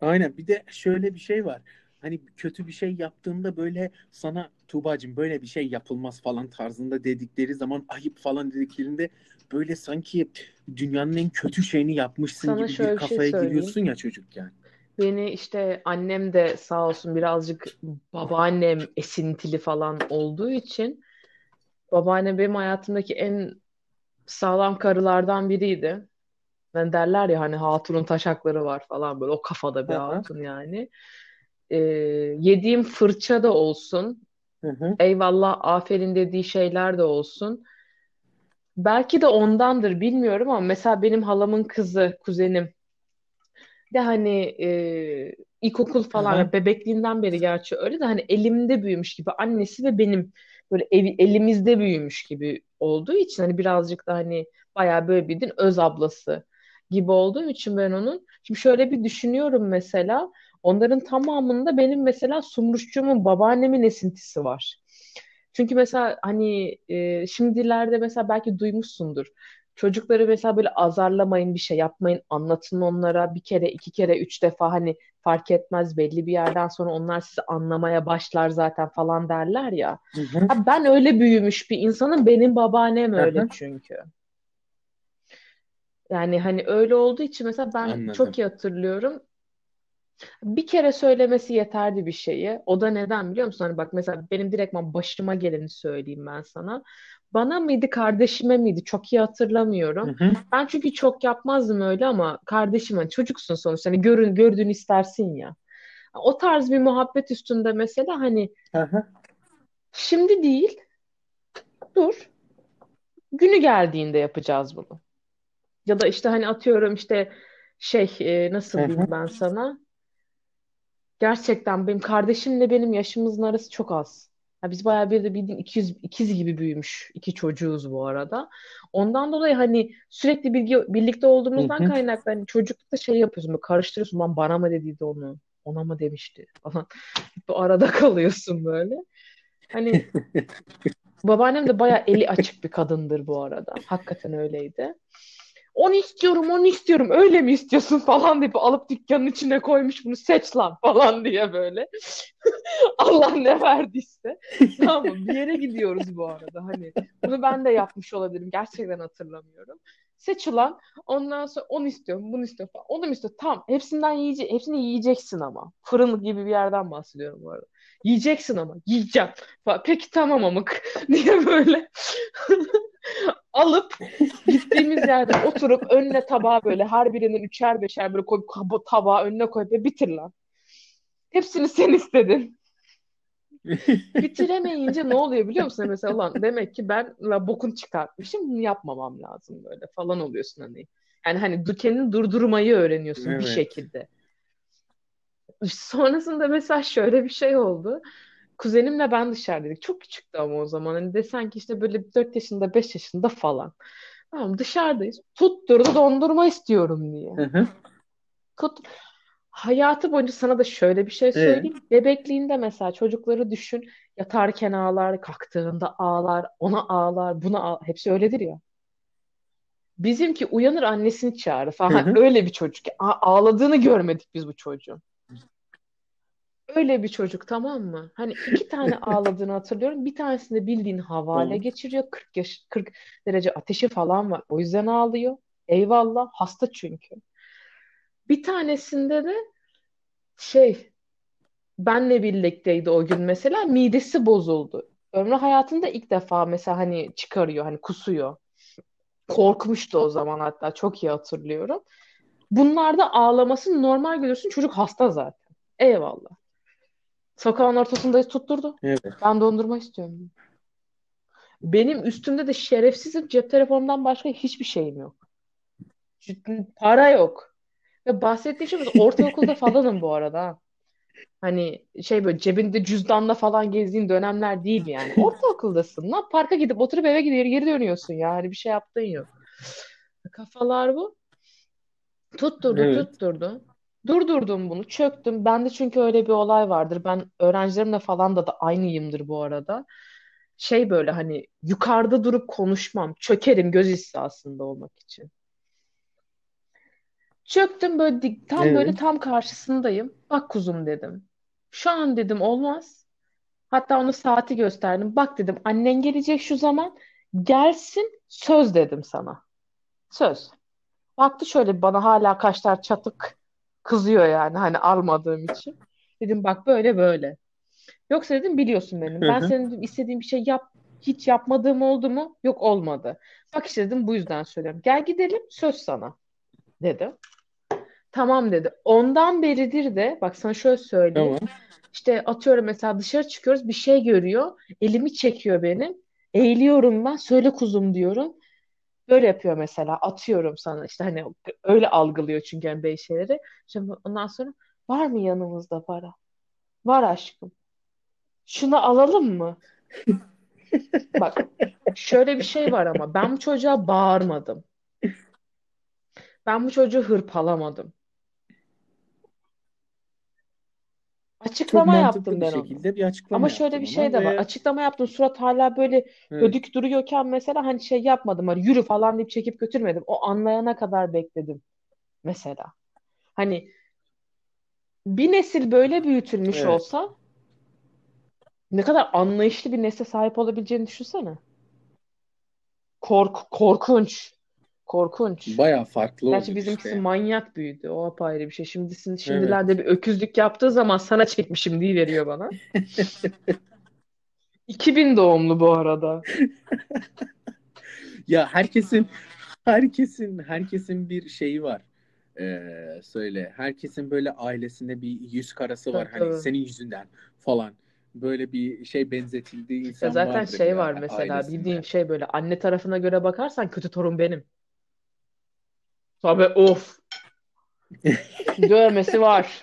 aynen bir de şöyle bir şey var. hani kötü bir şey yaptığında böyle sana Tuğba'cığım böyle bir şey yapılmaz falan tarzında dedikleri zaman ayıp falan dediklerinde böyle sanki dünyanın en kötü şeyini yapmışsın Sana gibi bir şey kafaya söyleyeyim. giriyorsun ya çocukken. Beni işte annem de sağ olsun birazcık babaannem esintili falan olduğu için babaannem benim hayatımdaki en sağlam karılardan biriydi. Ben derler ya hani hatunun taşakları var falan böyle o kafada bir Hı hı. hatun yani. Ee, yediğim fırça da olsun, Hı hı. eyvallah aferin dediği şeyler de olsun. Belki de ondandır bilmiyorum ama mesela benim halamın kızı, kuzenim de hani e, ilkokul falan ya bebekliğinden beri gerçi öyle de hani elimde büyümüş gibi annesi ve benim böyle evi, elimizde büyümüş gibi olduğu için hani birazcık da hani bayağı böyle bildiğin öz ablası gibi olduğum için ben onun şimdi şöyle bir düşünüyorum mesela onların tamamında benim mesela Sumruşçuğumun babaannemin esintisi var. Çünkü mesela hani e, şimdilerde mesela belki duymuşsundur. Çocukları mesela böyle azarlamayın bir şey yapmayın anlatın onlara bir kere iki kere üç defa hani fark etmez belli bir yerden sonra onlar sizi anlamaya başlar zaten falan derler ya. Hı hı. Ha, ben öyle büyümüş bir insanım benim babaannem öyle Aha. çünkü. Yani hani öyle olduğu için mesela ben Anladım. çok iyi hatırlıyorum. Bir kere söylemesi yeterli bir şeyi. O da neden biliyor musun? Hani bak mesela benim direktman başıma geleni söyleyeyim ben sana. Bana mıydı kardeşime miydi? Çok iyi Hı hatırlamıyorum. hı. Ben çünkü çok yapmazdım öyle ama kardeşim hani çocuksun sonuçta hani görün gördüğünü istersin ya. O tarz bir muhabbet üstünde mesela hani Aha. şimdi değil dur günü geldiğinde yapacağız bunu. Ya da işte hani atıyorum işte şey e, nasıl Hı hı. diyeyim ben sana? Gerçekten benim kardeşimle benim yaşımızın arası çok az. Ya biz bayağı bir de bildiğin ikiz, ikiz gibi büyümüş iki çocuğuz bu arada. Ondan dolayı hani sürekli bilgi, birlikte olduğumuzdan hı. kaynaklı hani çocuklukta şey yapıyorsun böyle karıştırıyorsun lan bana mı dediydi onu ona mı demişti falan. Bu arada *laughs* kalıyorsun böyle. Hani *laughs* babaannem de bayağı eli açık bir kadındır bu arada. Hakikaten öyleydi. Onu istiyorum, onu istiyorum. Öyle mi istiyorsun falan deyip alıp dükkanın içine koymuş bunu seç lan falan diye böyle. *laughs* Allah ne verdiyse. *laughs* Tamam mı? Bir yere gidiyoruz bu arada. Hani bunu ben de yapmış olabilirim. Gerçekten hatırlamıyorum. Seç ulan. Ondan sonra onu istiyorum, bunu istiyorum falan. Onu mu istiyorum? Tamam. Hepsinden yiyece hepsini yiyeceksin ama. Fırın gibi bir yerden bahsediyorum bu arada. Yiyeceksin ama. Yiyeceğim. Falan. Peki tamam amık *laughs* diye böyle alıp *laughs* gittiğimiz yerde oturup önüne tabağı böyle her birinin üçer beşer böyle koyup tabağı önüne koyup "Ya bitir lan. Hepsini sen istedin. *laughs* Bitiremeyince ne oluyor biliyor musun? Mesela ulan demek ki ben la bokun çıkartmışım bunu yapmamam lazım böyle falan oluyorsun hani. Yani hani kendini durdurmayı öğreniyorsun bir Evet. şekilde. Sonrasında mesela şöyle bir şey oldu. Kuzenimle ben dışarıdaydık. Çok küçüktü ama o zaman. Hani desen ki işte böyle 4 yaşında 5 yaşında falan. Tamam dışarıdayız. Tutturdu dondurma istiyorum diye. Hı hı. Tut. Hayatı boyunca sana da şöyle bir şey Ee? söyleyeyim. Bebekliğinde mesela çocukları düşün. Yatarken ağlar, kalktığında ağlar, ona ağlar, buna ağlar. Hepsi öyledir ya. Bizimki uyanır annesini çağırır falan. Hı hı. Öyle bir çocuk. A- ağladığını görmedik biz bu çocuğun. Öyle bir çocuk tamam mı? Hani iki tane *laughs* ağladığını hatırlıyorum. Bir tanesinde bildiğin havale geçiriyor. 40 yaş 40 derece ateşi falan var. O yüzden ağlıyor. Eyvallah. Hasta çünkü. Bir tanesinde de şey benle birlikteydi o gün mesela midesi bozuldu. Ömrü hayatında ilk defa mesela hani çıkarıyor hani kusuyor. Korkmuştu o zaman hatta çok iyi hatırlıyorum. Bunlarda ağlamasını normal görürsün çocuk hasta zaten. Eyvallah. Sokağın ortasındayız tutturdu. Evet. Ben dondurma istiyorum. Benim üstümde de şerefsizim cep telefonumdan başka hiçbir şeyim yok. Ciddi, para yok. Ve bahsettiğim şey ortaokulda *laughs* falanım bu arada. ha. Hani şey böyle cebinde cüzdanla falan gezdiğin dönemler değil yani. Ortaokuldasın. Lan parka gidip oturup eve gidiyor, geri dönüyorsun ya. Hani bir şey yaptığın yok. Kafalar bu. Tutturdu, Evet. tutturdu. Durdurdum bunu, çöktüm. Bende çünkü öyle bir olay vardır. Ben öğrencilerimle falan da da aynıyımdır bu arada. Şey böyle hani yukarıda durup konuşmam. Çökerim göz hizasında olmak için. Çöktüm böyle dik- tam böyle Evet. tam karşısındayım. Bak kuzum dedim. Şu an dedim olmaz. Hatta onu saati gösterdim. Bak dedim annen gelecek şu zaman. Gelsin söz dedim sana. Söz. Baktı şöyle bana hala kaşlar çatık kızıyor yani hani almadığım için. Dedim bak böyle böyle. Yoksa dedim biliyorsun benim. Ben senin dedim, istediğin bir şey yap hiç yapmadığım oldu mu? Yok olmadı. Bak işte dedim bu yüzden söylüyorum. Gel gidelim söz sana dedim. Tamam dedi. Ondan beridir de bak sana şöyle söyleyeyim. Tamam. İşte atıyorum mesela dışarı çıkıyoruz bir şey görüyor. Elimi çekiyor benim. Eğiliyorum ben. Söyle kuzum diyorum. Böyle yapıyor mesela. Atıyorum sana işte hani öyle algılıyor çünkü yani bey şeyleri. Şimdi ondan sonra var mı yanımızda para? Var aşkım. Şunu alalım mı? *laughs* Bak şöyle bir şey var ama ben bu çocuğa bağırmadım. Ben bu çocuğu hırpalamadım. Çok Açıklama mantıklı yaptım bir ben ona. şekilde bir açıklama Ama şöyle bir şey de var. ve Açıklama yaptım. Surat hala böyle evet. ödük duruyorken mesela hani şey yapmadım. Hani yürü falan deyip çekip götürmedim. O anlayana kadar bekledim mesela. Hani bir nesil böyle büyütülmüş Evet. olsa ne kadar anlayışlı bir nesle sahip olabileceğini düşünsene. Kork korkunç. Korkunç. Bayağı farklı Gerçi bizimkisi işte. manyak büyüdü. O apayrı bir şey. Şimdisini, Evet. şimdilerde bir öküzlük yaptığı zaman sana çekmişim diye veriyor bana. *laughs* 2000 doğumlu bu arada. *laughs* Ya herkesin herkesin herkesin bir şeyi var. Ee, söyle. Herkesin böyle ailesinde bir yüz karası var. Tabii Hani tabii. senin yüzünden falan. Böyle bir şey benzetildiği Ya insan zaten vardır şey ya var mesela ailesinde. bildiğin şey böyle anne tarafına göre bakarsan kötü torun benim. Tabii of. *laughs* Dövmesi var.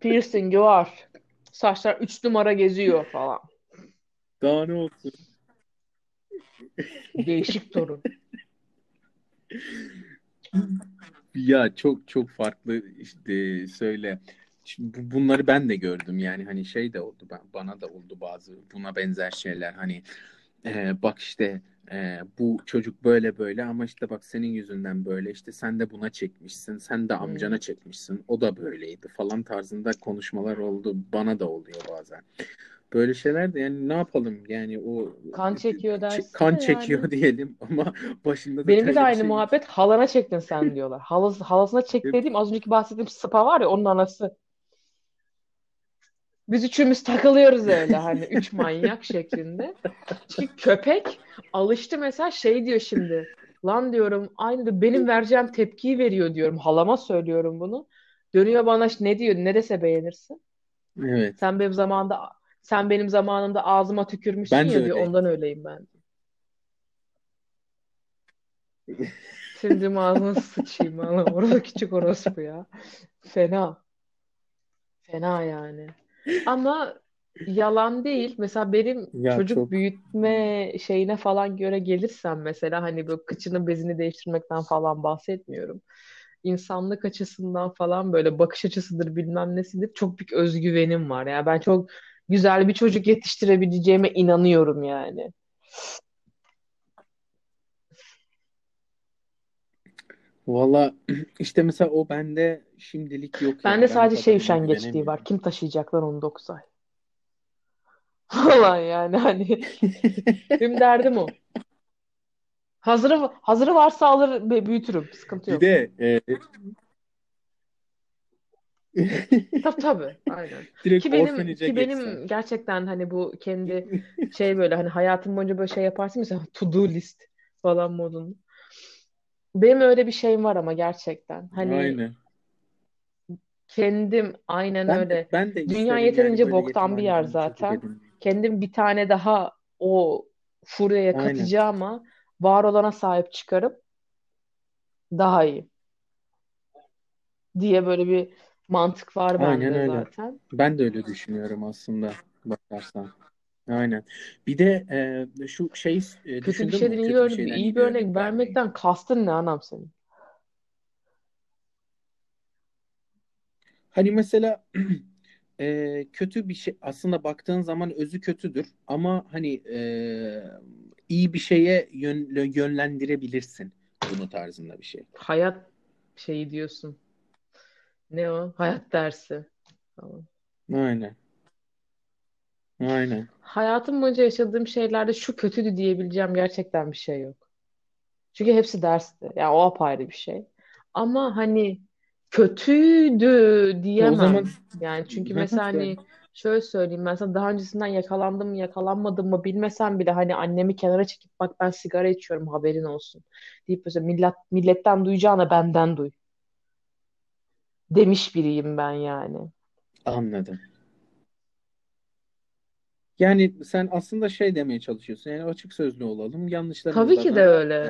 Piercingi var. Saçlar 3 numara geziyor falan. Daha ne olsun? Değişik torun. Ya çok çok farklı işte söyle. Şimdi bu- bunları ben de gördüm yani hani şey de oldu ben bana da oldu bazı buna benzer şeyler hani e, bak işte e, bu çocuk böyle böyle ama işte bak senin yüzünden böyle işte sen de buna çekmişsin sen de amcana çekmişsin o da böyleydi falan tarzında konuşmalar oldu bana da oluyor bazen. Böyle şeyler de yani ne yapalım yani o Kan çekiyor ç- dersin kan de çekiyor yani. diyelim *laughs* ama başında da Benimki de aynı şey muhabbet. Halana çektin sen diyorlar. Halası, halasına çek dediğim az önceki bahsettiğim spa var ya onun anası. Biz üçümüz takılıyoruz öyle hani üç manyak şeklinde. Çünkü köpek alıştı mesela şey diyor şimdi. Lan diyorum aynı da benim vereceğim tepkiyi veriyor diyorum. Halama söylüyorum bunu. Dönüyor bana ne diyor ne dese beğenirsin. evet Sen benim zamanında sen benim zamanımda ağzıma tükürmüşsün ben ya diyor. öyleyim. Ondan öyleyim ben. Senin ağzına sıçayım. Orada küçük orospu ya. Fena. Fena yani. Ama yalan değil. Mesela benim Ya çocuk çok büyütme şeyine falan göre gelirsem mesela hani böyle kıçının bezini değiştirmekten falan bahsetmiyorum. İnsanlık açısından falan böyle bakış açısıdır bilmem nesidir çok büyük özgüvenim var. Yani ben çok güzel bir çocuk yetiştirebileceğime inanıyorum yani. Valla *clears throat* işte mesela o bende şimdilik yok Bende yani. Ben sadece şey kadar iyi üşengeçliği var. Kim taşıyacak lan onu 9 ay? *laughs* Falan yani hani *laughs* benim derdim o. Hazırı hazırı varsa alır büyütürüm. Sıkıntı Bir yok. de e, *laughs* Tabii tabii. Aynen. direkt Ki benim ki benim gerçekten hani bu kendi şey böyle hani hayatım boyunca böyle şey yaparsın mesela to do list falan modunda. Benim öyle bir şeyim var ama gerçekten. Hani Aynen. kendim aynen Ben öyle. ben de Dünya isterim yani yeterince böyle boktan bir yer yetimhaneden çocuk zaten. Kendim bir tane daha o furyaya Aynen. katacağıma var olana sahip çıkarıp daha iyi diye böyle bir mantık var Aynen bende öyle. zaten. Ben de öyle düşünüyorum aslında bakarsan. Aynen. Bir de e, şu şey e, Kötü bir düşündün mü? şeyden iyi Kötü bir örnek, şeyden iyi iyi bir bir örnek örnek vermeyi. vermekten kastın ne anam senin? Hani mesela *clears throat* e, kötü bir şey aslında baktığın zaman özü kötüdür ama hani e, iyi bir şeye yön, yönlendirebilirsin bunu tarzında bir şey. Hayat şeyi diyorsun. Ne o? Hayat dersi. Tamam. Aynen. Aynen. Hayatım boyunca yaşadığım şeylerde şu kötüydü diyebileceğim gerçekten bir şey yok. Çünkü hepsi dersti. Yani o apayrı bir şey. Ama hani kötüydü O zaman diyemem. Yani çünkü mesela hani şöyle söyleyeyim ben sana daha öncesinden yakalandım mı yakalanmadım mı bilmesem bile hani annemi kenara çekip bak ben sigara içiyorum haberin olsun deyip mesela millet, milletten duyacağına benden duy demiş biriyim ben yani. anladım. Yani sen aslında şey demeye çalışıyorsun. Yani açık sözlü olalım. Tabii ki Yanlışlarımızdan de da öyle. e,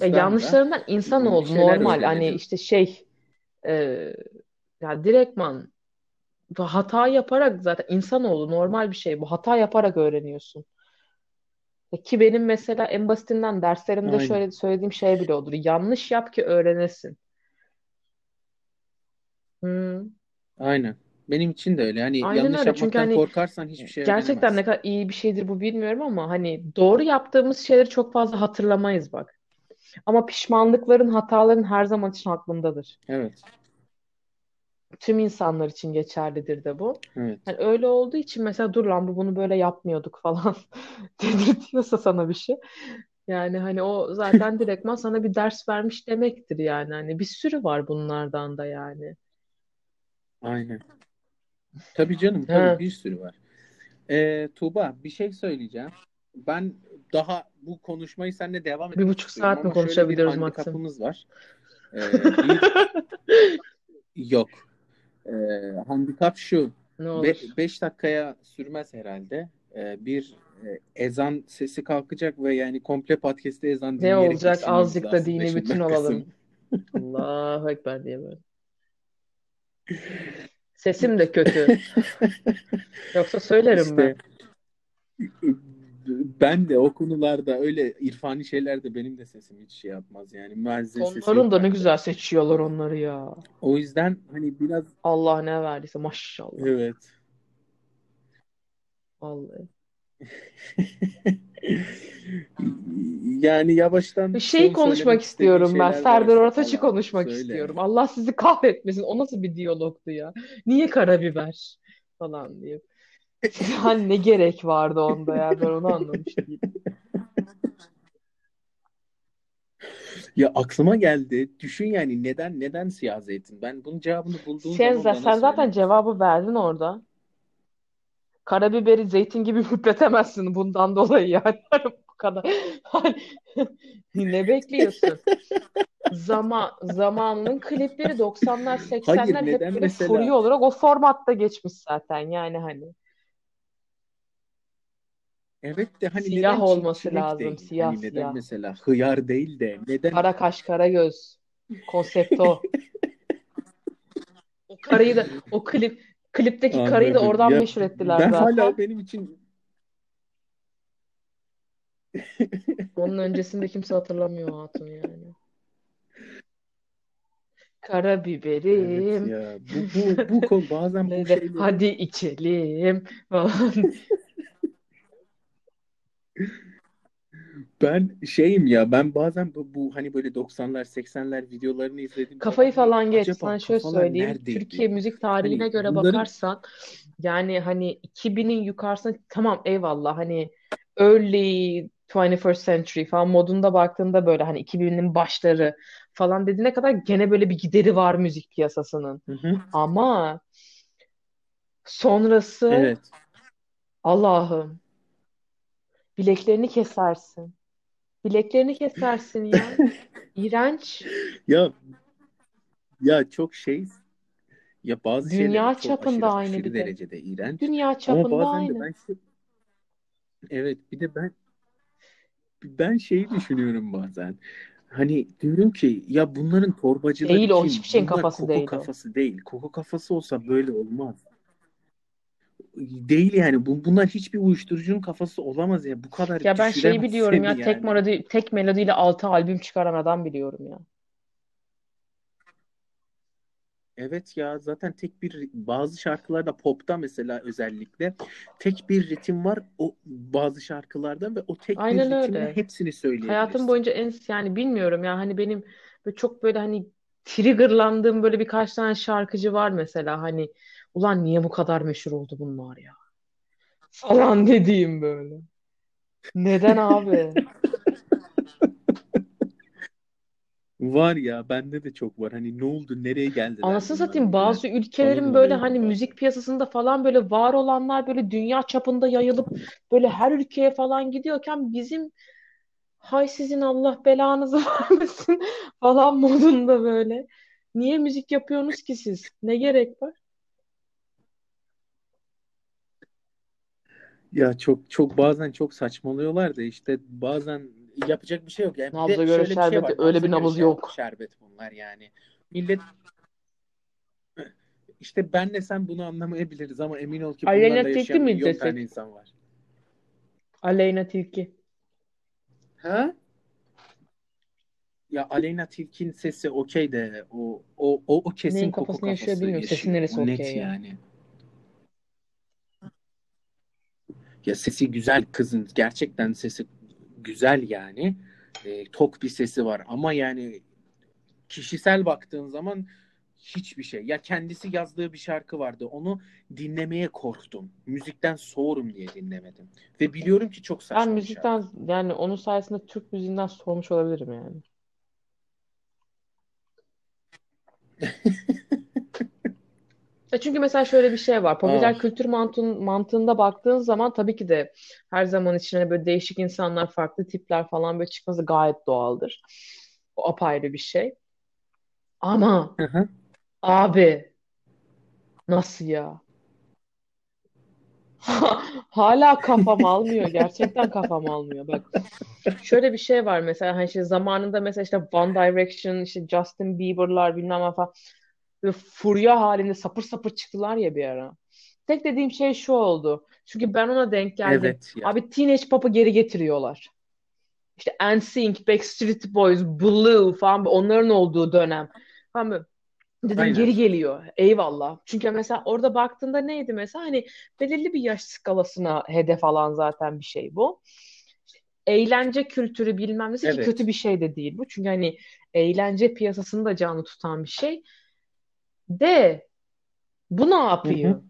Ya yanlışlarımızdan da yanlışlarından e, bir insanoğlu şeyler normal hani öğrenelim. işte şey e, ya direktman hata yaparak zaten insanoğlu normal bir şey bu hata yaparak öğreniyorsun. Ki benim mesela en basitinden derslerimde Aynen. şöyle söylediğim şey bile olur. Yanlış yap ki öğrenesin. Hmm, Aynen. Benim için de öyle. Yani aynen yanlış öyle. Çünkü yapmaktan hani korkarsan hiçbir şey gerçekten ne öğrenemezsin. kadar iyi bir şeydir bu bilmiyorum ama hani doğru yaptığımız şeyleri çok fazla hatırlamayız bak. Ama pişmanlıkların, hataların her zaman için aklındadır. Evet. Tüm insanlar için geçerlidir de bu. Evet. Yani öyle olduğu için mesela dur lan bu bunu böyle yapmıyorduk falan *laughs* dedirtiyorsa sana bir şey. Yani hani o zaten *laughs* direktman sana bir ders vermiş demektir yani. Hani bir sürü var bunlardan da yani. Aynen. Tabii canım *laughs* tabii Ha, bir sürü var. Ee, Tuğba bir şey söyleyeceğim. Ben daha bu konuşmayı seninle devam bir etmek buçuk saat mi bir konuşabiliyoruz Maxim? handikapımız var. Ee, *laughs* bir yok. Ee, handikap şu. Ne olur. Be beş dakikaya sürmez herhalde. Ee, bir e, ezan sesi kalkacak ve yani komple podcast'te ezan Ne olacak? Azıcık da dini bütün olalım. *laughs* Allahu Ekber diye böyle. Sesim de kötü. *laughs* Yoksa söylerim ben. İşte ben de o konularda öyle irfani şeylerde benim de sesim hiç şey yapmaz yani müezzin yok da ne güzel seçiyorlar onları ya. O yüzden hani biraz Allah ne verdiyse maşallah. evet Vallahi. *laughs* yani yavaştan şey konuşmak istiyorum ben. Serdar Ortaç'ı konuşmak söyle. istiyorum. Allah sizi kahretmesin. O nasıl bir diyalogtu ya? Niye karabiber falan diye. Yani *laughs* ne gerek vardı onda ya? Ben onu anlamış değilim. Ya aklıma geldi. Düşün yani neden neden siyah zeytin? Ben bunun cevabını bulduğum Sen, zaman sen zaten söyle. cevabı verdin orada. Karabiberi zeytin gibi *laughs* hüpletemezsin bundan dolayı yani. *laughs* Bu kadar. Ne bekliyorsun? Zaman, zamanının klipleri 90'lar Hayır 80'ler hep böyle mesela olarak o formatta geçmiş zaten yani hani. evet de hani Siyah neden olması lazım. değil? Siyah Hani neden siyah. mesela hıyar değil de neden Kara kaş, kara göz. Konsept o. *laughs* O karıyı da o klip klipteki karıyı da anladım. oradan Ya meşhur ettiler ben hala zaten. benim için *laughs* Onun öncesinde kimse hatırlamıyor o hatun yani. Evet biberim. ya bu bu bu konu *laughs* bazen bu Ne de şeyleri hadi içelim falan. *laughs* ben şeyim ya ben bazen bu, bu hani böyle 90'lar 80'ler videolarını izlediğim zaman Kafayı hani falan geç. acaba şöyle söyleyeyim. Türkiye neredeydi? müzik tarihine Hani göre bunların bakarsan yani hani 2000'in yukarısına tamam eyvallah hani early 21st century falan modunda baktığında böyle hani 2000'in başları falan dediğine kadar gene böyle bir gideri var müzik piyasasının. Hı hı. Ama sonrası Evet. Allah'ım bileklerini kesersin. Bileklerini kesersin ya. *laughs* İğrenç. Ya ya çok şey ya bazı şeyler Dünya çok aşırı çapında aynı aşırı bir de. derecede iğrenç Dünya ama çapında bazen de aynı. ben şey, evet bir de ben ben şeyi düşünüyorum bazen. Hani diyorum ki ya bunların torbacıları Değil o hiçbir şeyin Bunlar kafası koko değil kafası değil. Koko kafası olsa böyle olmaz. Değil yani. Bu, bunlar hiçbir uyuşturucunun kafası olamaz ya. Bu kadar Ya ben şeyi biliyorum ya tek yani. melodi tek melodiyle 6 albüm çıkaran adam biliyorum ya. Evet ya zaten tek bir bazı şarkılarda popta mesela özellikle tek bir ritim var o bazı şarkılarda ve o tek bir Aynen ritimle öyle. hepsini Hayatım söyleyebilirsin. boyunca en yani bilmiyorum ya hani benim böyle çok böyle hani triggerlandığım böyle birkaç tane şarkıcı var mesela hani ulan niye bu kadar meşhur oldu bunlar ya? falan *laughs* dediğim böyle. Neden abi? Var ya bende de çok var. Hani ne oldu, nereye geldiler Anasını satayım bazı ülkelerin böyle hani müzik piyasasında falan böyle var olanlar böyle dünya çapında yayılıp böyle her ülkeye falan gidiyorken bizim hay sizin Allah belanızı *laughs* vermesin falan modunda böyle. Niye müzik yapıyorsunuz ki siz? Ne gerek var? Ya çok çok bazen çok saçmalıyorlar da işte bazen yapacak bir şey yok. Yani bir Nabza de göre şöyle bir şey var. öyle Nabza bir göre nabız yok. şerbet bunlar yani. Millet işte benle sen bunu anlamayabiliriz ama emin ol ki Aleyna bunlarla Tilki yaşayan mi milyon tane desek? insan var. Aleyna Tilki. Ha? Ya Aleyna Tilki'nin sesi okey de o o o, o kesin Neyin Koko kafasını yaşıyor kafası bilmiyorum. Sesin neresi O net okey ya? yani. Ya sesi güzel kızın. Gerçekten sesi güzel yani. E, tok bir sesi var ama yani kişisel baktığın zaman hiçbir şey. Ya kendisi yazdığı bir şarkı vardı. Onu dinlemeye korktum. Müzikten soğurum diye dinlemedim. Ve biliyorum ki çok Ben saçma şarkı. müzikten yani onun sayesinde Türk müziğinden soğumuş olabilirim yani. *laughs* Ya çünkü mesela şöyle bir şey var. Popüler Ah, kültür mantığın, mantığında baktığın zaman tabii ki de her zaman içine böyle değişik insanlar, farklı tipler falan böyle çıkması gayet doğaldır. O apayrı bir şey. Ama hı hı. abi nasıl ya? *laughs* Hala kafam almıyor. Gerçekten kafam almıyor. Bak şöyle bir şey var mesela hani işte zamanında mesela işte One Direction, işte Justin Bieber'lar bilmem ne falan böyle furya halinde sapır sapır çıktılar ya bir ara. Tek dediğim şey şu oldu. Çünkü ben ona denk geldim. Evet ya. Abi Teenage Pop'u geri getiriyorlar. İşte NSYNC, Backstreet Boys, Blue falan onların olduğu dönem. Falan böyle Dedim Aynen. geri geliyor. Eyvallah. Çünkü mesela orada baktığında neydi mesela hani belirli bir yaş skalasına hedef alan zaten bir şey bu. Eğlence kültürü bilmem ki Evet. kötü bir şey de değil bu. Çünkü hani eğlence piyasasını da canlı tutan bir şey. De bu ne Hı hı. yapıyor?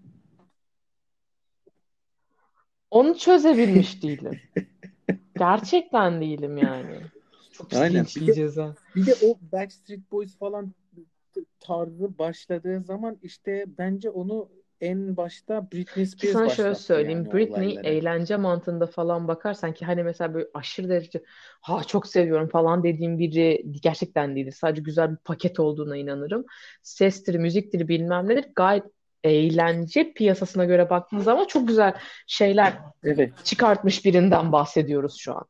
Onu çözebilmiş değilim. Gerçekten değilim yani. Çok Aynen. Bir de ha. bir de o Backstreet Boys falan tarzı başladığı zaman işte bence onu en başta Britney Spears sana şöyle söyleyeyim. yani Britney olayları. eğlence mantığında falan bakarsan ki hani mesela böyle aşırı derece ha çok seviyorum falan dediğim biri gerçekten değildir. Sadece güzel bir paket olduğuna inanırım. Sestir, müziktir bilmem nedir. Gayet eğlence piyasasına göre baktığın zaman çok güzel şeyler Evet. çıkartmış birinden bahsediyoruz şu an.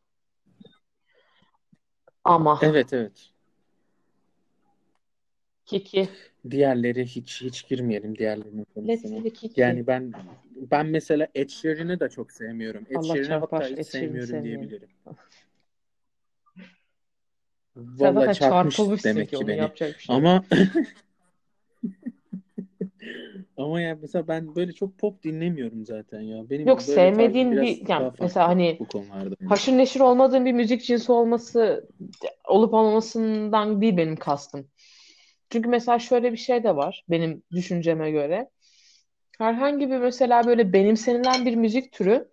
Ama Evet evet. Kiki, Diğerleri hiç hiç girmeyelim diğerlerinin konusuna. Yani ben ben mesela Ed Sheeran'ı da çok sevmiyorum. Ed Sheeran'ı hatta hiç sevmiyorum diyebilirim. Valla çarpmış demek ki beni. şey. Ama *laughs* ama yani mesela ben böyle çok pop dinlemiyorum zaten ya. Benim Yok sevmediğin bir yani mesela hani bu konularda. haşır neşir olmadığın bir müzik cinsi olması olup olmamasından değil benim kastım. Çünkü mesela şöyle bir şey de var benim düşünceme göre. Herhangi bir mesela böyle benimsenilen bir müzik türü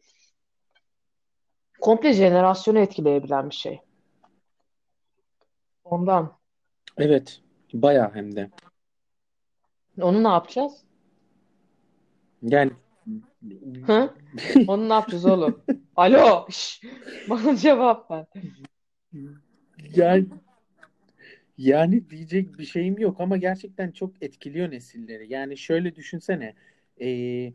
komple jenerasyonu etkileyebilen bir şey. Ondan. Evet. Bayağı hem de. Onu ne yapacağız? Yani Hı? Onu ne yapacağız oğlum? Alo, şş, bana cevap ver. yani yani diyecek bir şeyim yok ama gerçekten çok etkiliyor nesilleri. Yani şöyle düşünsene. Ee,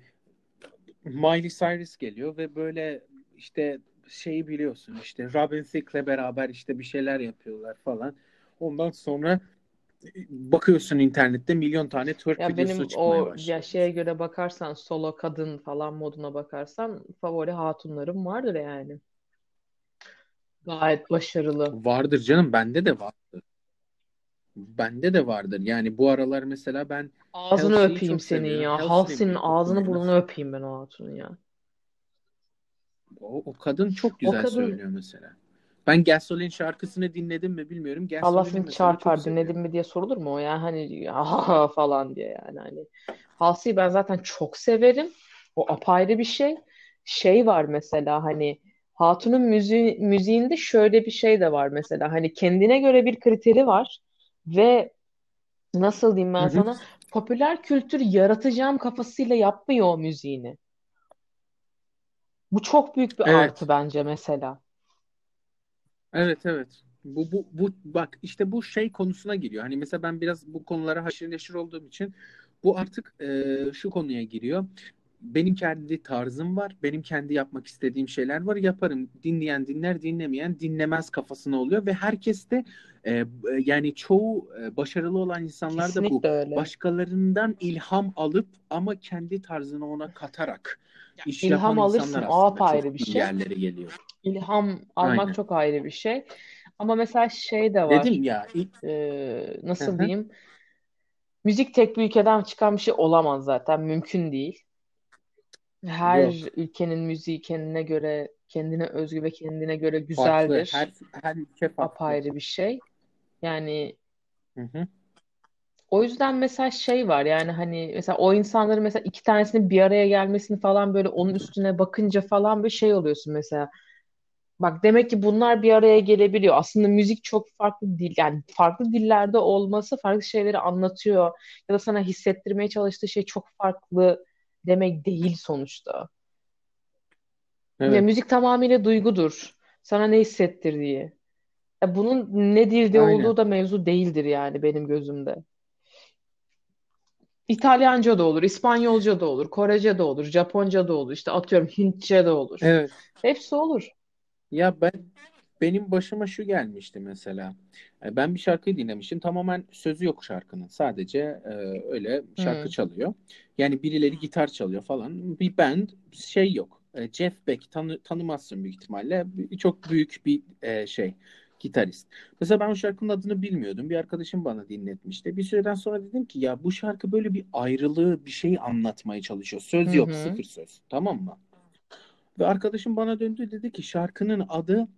Miley Cyrus geliyor ve böyle işte şeyi biliyorsun işte Robin Thicke'le beraber işte bir şeyler yapıyorlar falan. Ondan sonra bakıyorsun internette milyon tane twerk Ya videosu benim çıkmaya o ya başlıyor. şeye göre bakarsan solo kadın falan moduna bakarsan favori hatunlarım vardır yani. Gayet başarılı. Vardır canım bende de vardır. Bende de vardır. Yani bu aralar mesela ben Ağzını Halsey'i öpeyim çok senin seviyorum. ya. Halsey'nin birlikte ağzını okunuyoruz. burnunu öpeyim ben o hatunun ya. O, o kadın çok güzel kadın söylüyor mesela. Ben Gasoline şarkısını dinledim mi bilmiyorum. Allah seni mesela çok çarpar dinledin seviyorum. mi diye sorulur mu o ya hani "Ah" falan diye yani hani. Halsey'i ben zaten çok severim. O apayrı bir şey. şey var mesela hani Hatun'un müziği, müziğinde şöyle bir şey de var mesela hani kendine göre bir kriteri var ve nasıl diyeyim ben sana popüler kültür yaratacağım kafasıyla yapmıyor o müziğini. Bu çok büyük bir artı Evet. bence mesela. Evet evet. Bu, bu, bu bak işte bu şey konusuna giriyor. Hani mesela ben biraz bu konulara haşır neşir olduğum için bu artık e, şu konuya giriyor. Benim kendi tarzım var. Benim kendi yapmak istediğim şeyler var. Yaparım. Dinleyen dinler, dinlemeyen dinlemez kafasına oluyor ve herkes de e, yani çoğu e, başarılı olan insanlar da bu. Kesinlikle öyle. Başkalarından ilham alıp ama kendi tarzını ona katarak iş yapan İlham alırsın insanlar çok bir şey. yerlere geliyor. İlham almak Aynen. çok ayrı bir şey. Ama mesela şey de var. Dedim ya ilk Ee, Hı nasıl diyeyim? Müzik tek bir ülkeden çıkan bir şey olamaz zaten. Mümkün değil. Her Yok. ülkenin müziği kendine göre, kendine özgü ve kendine göre Farklı. güzeldir. Her her ülke farklı. Apayrı bir şey. Yani Hı hı. o yüzden mesela şey var yani hani mesela o insanların mesela iki tanesinin bir araya gelmesini falan böyle onun üstüne bakınca falan bir şey oluyorsun mesela. Bak demek ki bunlar bir araya gelebiliyor. Aslında müzik çok farklı dil yani farklı dillerde olması farklı şeyleri anlatıyor ya da sana hissettirmeye çalıştığı şey çok farklı demek değil sonuçta. Ya Evet. müzik tamamıyla duygudur. Sana ne hissettirdiği. Ya bunun ne dilde Aynen. olduğu da mevzu değildir yani benim gözümde. İtalyanca da olur, İspanyolca da olur, Korece de olur, Japonca da olur, işte atıyorum Hintçe de olur. Evet. Hepsi olur. Ya ben benim başıma şu gelmişti mesela. E, Ben bir şarkıyı dinlemiştim. Tamamen sözü yok şarkının. Sadece e, öyle şarkı Hmm. çalıyor. Yani birileri gitar çalıyor falan. Bir band şey yok. E, Jeff Beck tanı, tanımazsın büyük ihtimalle. Bir- Çok büyük bir e, şey gitarist. Mesela ben o şarkının adını bilmiyordum. Bir arkadaşım bana dinletmişti. Bir süreden sonra dedim ki ya bu şarkı böyle bir ayrılığı bir şey anlatmaya çalışıyor. Söz yok, sıfır söz. Tamam mı? Ve arkadaşım bana döndü dedi ki şarkının adı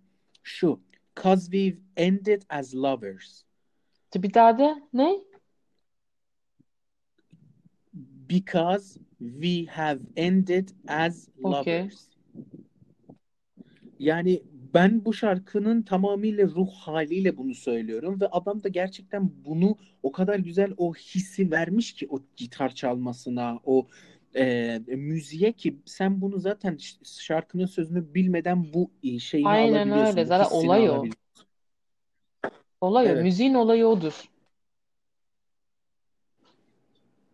şu. Cause we've ended as lovers. Bir daha de ne? Because we have ended as lovers. Yani ben bu şarkının tamamıyla ruh haliyle bunu söylüyorum ve adam da gerçekten bunu o kadar güzel o hissi vermiş ki o gitar çalmasına, o e, müziğe ki sen bunu zaten şarkının sözünü bilmeden bu e, şeyini Aynen alabiliyorsun, öyle. bu Zaten olay o. Olay o. Evet. Müziğin olayı odur.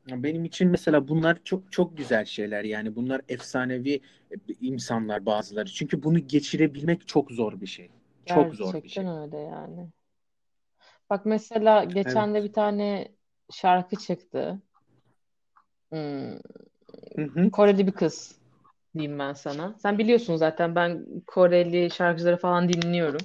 Benim için mesela bunlar çok çok güzel şeyler yani bunlar efsanevi e, insanlar bazıları. Çünkü bunu geçirebilmek çok zor bir şey. Çok zor bir şey. Gerçekten öyle yani. Bak mesela Evet. geçen de bir tane şarkı çıktı. Hmm, Hı hı. Koreli bir kız diyeyim ben sana. Sen biliyorsun zaten ben Koreli şarkıcıları falan dinliyorum.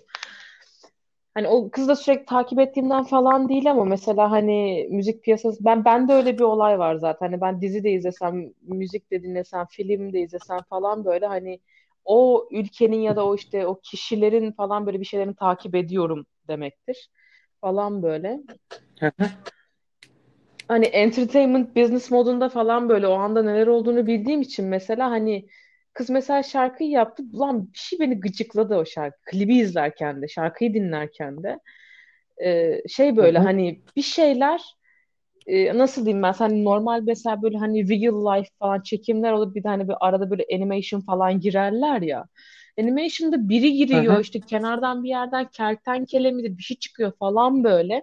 Hani o kızı da sürekli takip ettiğimden falan değil ama mesela hani müzik piyasası ben bende öyle bir olay var zaten. Hani ben dizi de izlesem, müzik de dinlesem, film de izlesem falan böyle hani o ülkenin ya da o işte o kişilerin falan böyle bir şeylerini takip ediyorum demektir falan böyle. Hani entertainment business modunda falan böyle o anda neler olduğunu bildiğim için mesela hani kız mesela şarkıyı yaptı. Ulan bir şey beni gıcıkladı o şarkı. Klibi izlerken de, şarkıyı dinlerken de. Ee, şey böyle hani bir şeyler e, nasıl diyeyim ben hani normal mesela böyle hani real life falan çekimler olup bir de hani bir arada böyle animation falan girerler ya. Animation'da biri giriyor işte kenardan bir yerden kertenkele midir bir şey çıkıyor falan böyle.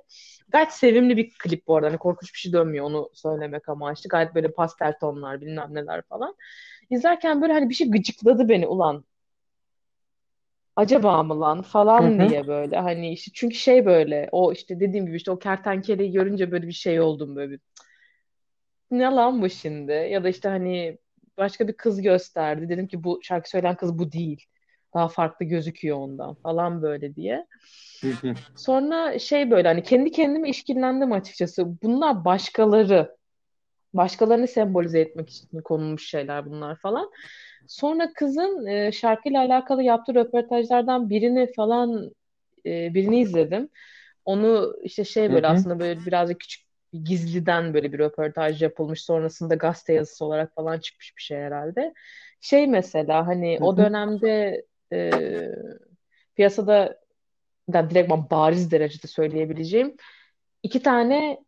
Gayet sevimli bir klip bu arada. Hani korkunç bir şey dönmüyor onu söylemek amaçlı. Gayet böyle pastel tonlar bilmem neler falan. İzlerken böyle hani bir şey gıcıkladı beni ulan. Acaba mı lan falan hı. diye böyle hani işte çünkü şey böyle o işte dediğim gibi işte o kertenkeleyi görünce böyle bir şey oldum böyle bir ne lan bu şimdi ya da işte hani başka bir kız gösterdi dedim ki bu şarkı söyleyen kız bu değil daha farklı gözüküyor ondan falan böyle diye. Sonra şey böyle hani kendi kendime işkillendim açıkçası. Bunlar başkaları başkalarını sembolize etmek için konulmuş şeyler bunlar falan. Sonra kızın e, şarkıyla alakalı yaptığı röportajlardan birini falan e, birini izledim. Onu işte şey böyle aslında böyle birazcık küçük gizliden böyle bir röportaj yapılmış. Sonrasında gazete yazısı olarak falan çıkmış bir şey herhalde. Şey mesela hani o dönemde e, piyasada yani direktman bariz derecede söyleyebileceğim iki tane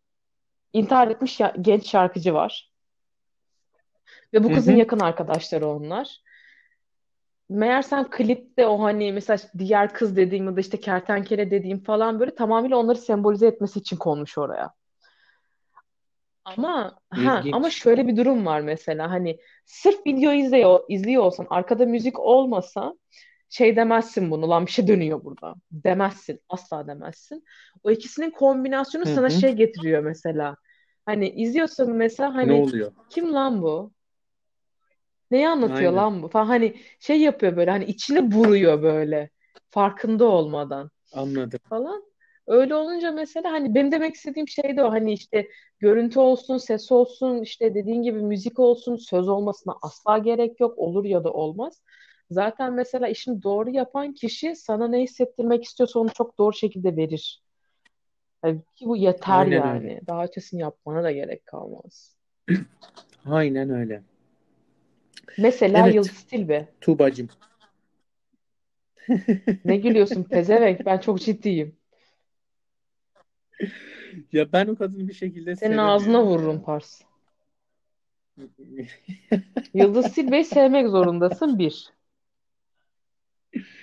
intihar etmiş ya- genç şarkıcı var. Ve bu kızın hı. yakın arkadaşları onlar. Meğersem klipte o hani mesela diğer kız dediğim ya da işte kertenkele dediğim falan böyle tamamıyla onları sembolize etmesi için konmuş oraya. Ama ha ama şöyle bir durum var mesela hani sırf video izliyor izliyor olsan arkada müzik olmasa şey demezsin bunu lan bir şey dönüyor burada demezsin asla demezsin. O ikisinin kombinasyonu Hı sana şey getiriyor mesela. Hani izliyorsun mesela Ne hani oluyor? kim lan bu? Neyi anlatıyor Aynen. lan bu falan hani şey yapıyor böyle hani içine vuruyor böyle farkında olmadan Anladım. falan. Öyle olunca mesela hani benim demek istediğim şey de o hani işte görüntü olsun, ses olsun, işte dediğin gibi müzik olsun, söz olmasına asla gerek yok. Olur ya da olmaz. Zaten mesela işini doğru yapan kişi sana ne hissettirmek istiyorsa onu çok doğru şekilde verir. Yani ki bu yeter Aynen öyle. yani. Daha ötesini yapmana da gerek kalmaz. *clears throat* Aynen öyle. Mesela Evet. Yıldız Tilbe. Tuğbacığım. *laughs* Ne gülüyorsun pezevenk? Ben çok ciddiyim. Ya ben o kadını bir şekilde Senin ağzına vururum. Pars. *laughs* Yıldız Tilbe'yi sevmek zorundasın bir.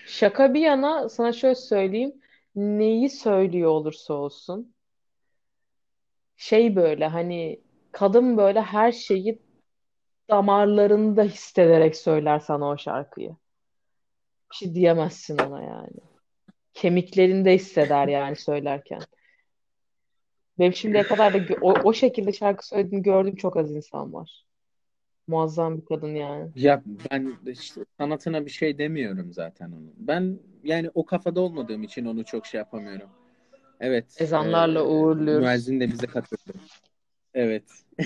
Şaka bir yana sana şöyle söyleyeyim. Neyi söylüyor olursa olsun. Şey böyle hani kadın böyle her şeyi damarlarında hissederek söyler sana o şarkıyı. Bir şey diyemezsin ona yani. Kemiklerinde hisseder yani söylerken. Benim şimdiye kadar da o, o şekilde şarkı söylediğini gördüğüm çok az insan var. Muazzam bir kadın yani. Ya ben işte sanatına bir şey demiyorum zaten onun. Ben yani o kafada olmadığım için onu çok şey yapamıyorum. Evet. Ezanlarla e, uğurluyoruz. müezzin de bize katıldı. Evet. *laughs*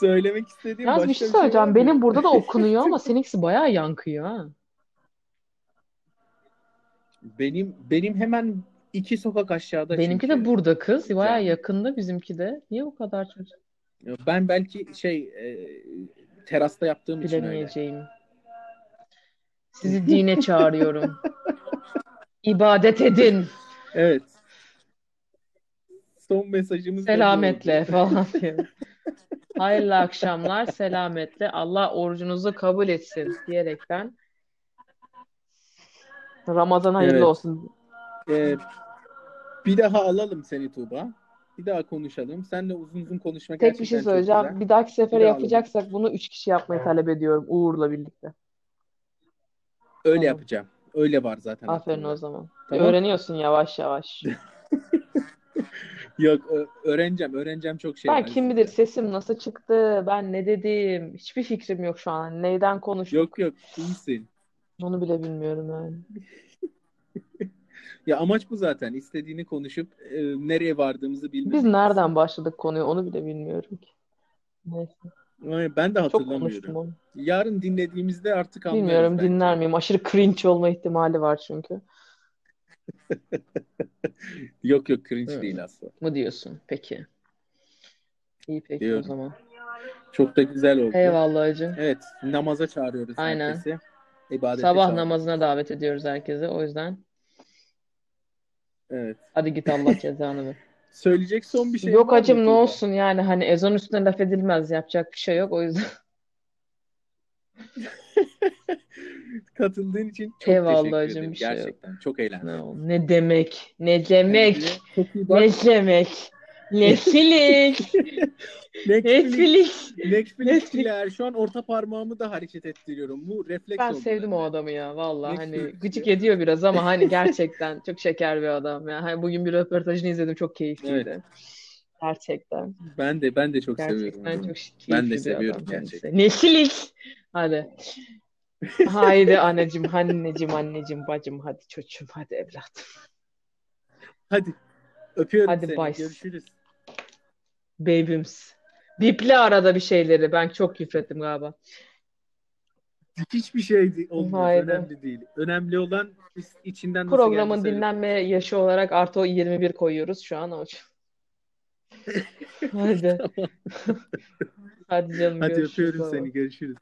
Söylemek istediğim Yalnız bir başka şey bir şey söyleyeceğim. mı? Benim burada da *laughs* okunuyor ama seninkisi bayağı yankıyor ha. Benim benim hemen iki sokak aşağıda Benimki çünkü de burada kız. Bayağı yakında bizimki de. Niye bu kadar çocuk? Ben belki şey e, terasta yaptığım için öyle. Sizi dine *laughs* çağırıyorum. İbadet edin. Evet. Son mesajımız Selametle falan diyor. *laughs* Hayırlı akşamlar. Selametle. Allah orucunuzu kabul etsin diyerekten Ramazan hayırlı Evet. olsun. Ee, bir daha alalım seni Tuğba. Bir daha konuşalım. Seninle uzun uzun konuşmak Tek bir şey söyleyeceğim. Bir dahaki sefere Bir daha alalım. yapacaksak bunu üç kişi yapmayı talep ediyorum. Uğur'la birlikte. Öyle Tamam. yapacağım. Öyle var zaten Aferin aklımda. o zaman. Tamam. Öğreniyorsun yavaş yavaş. *laughs* Yok öğreneceğim. Öğreneceğim çok şey Ben kim bilir sesim nasıl çıktı, ben ne dedim, hiçbir fikrim yok şu an. Neyden konuştuk, Yok yok iyisin. onu bile bilmiyorum yani. Ya amaç bu zaten. İstediğini konuşup e, nereye vardığımızı bilmemiz. Biz nereden başladık konuyu onu bile bilmiyorum ki. Neyse. Ay, Ben de Çok konuştum hatırlamıyorum. onu. Yarın dinlediğimizde artık anlarız Bilmiyorum bence. dinler miyim? Aşırı cringe olma ihtimali var çünkü. *laughs* Yok yok cringe Hı. değil asla. Mı diyorsun? Peki. İyi peki o Diyorum. zaman. Çok da güzel oldu. Eyvallah hacı. Evet, namaza çağırıyoruz Aynen. herkesi. İbadete Sabah çağırıyoruz. namazına davet ediyoruz herkese. O yüzden Evet. hadi git Allah cezanı ver. *laughs* Söyleyecek son bir şey Yok hacım ne olsun yani hani ezan üstüne laf edilmez yapacak bir şey yok o yüzden. *laughs* Katıldığın için çok Eyvallah teşekkür hacım, ederim. bir şey yok. Gerçekten çok eğlendim. Ne, ne demek? Ne demek? Kendine çok iyi bak. Ne demek? *laughs* Netflix. Netflix. Netflix. Netflix'ler. Şu an orta parmağımı da hareket ettiriyorum. Bu refleks Ben oldu sevdim o bende. adamı ya vallahi hani gıcık ediyor biraz ama hani gerçekten çok şeker bir adam ya. Hani bugün bir röportajını izledim çok keyifliydi. Gerçekten. Ben de ben de çok seviyorum Gerçekten çok Ben de keyifli seviyorum adam gerçekten. Netflix. Hadi. Haydi anneciğim, anneciğim, anneciğim, bacım, hadi çocuğum, hadi evladım. Hadi. Öpüyorum Hadi seni. bye. Görüşürüz. Babyms. Biple arada bir şeyleri. Ben çok küfrettim galiba. Hiçbir şey olmaz. Önemli değil. Önemli olan içinden nasıl Programın dinlenme yaşı olarak artı o 21 koyuyoruz şu an o. *laughs* Hadi. Hadi canım Hadi görüşürüz öpüyorum baba. seni. Görüşürüz.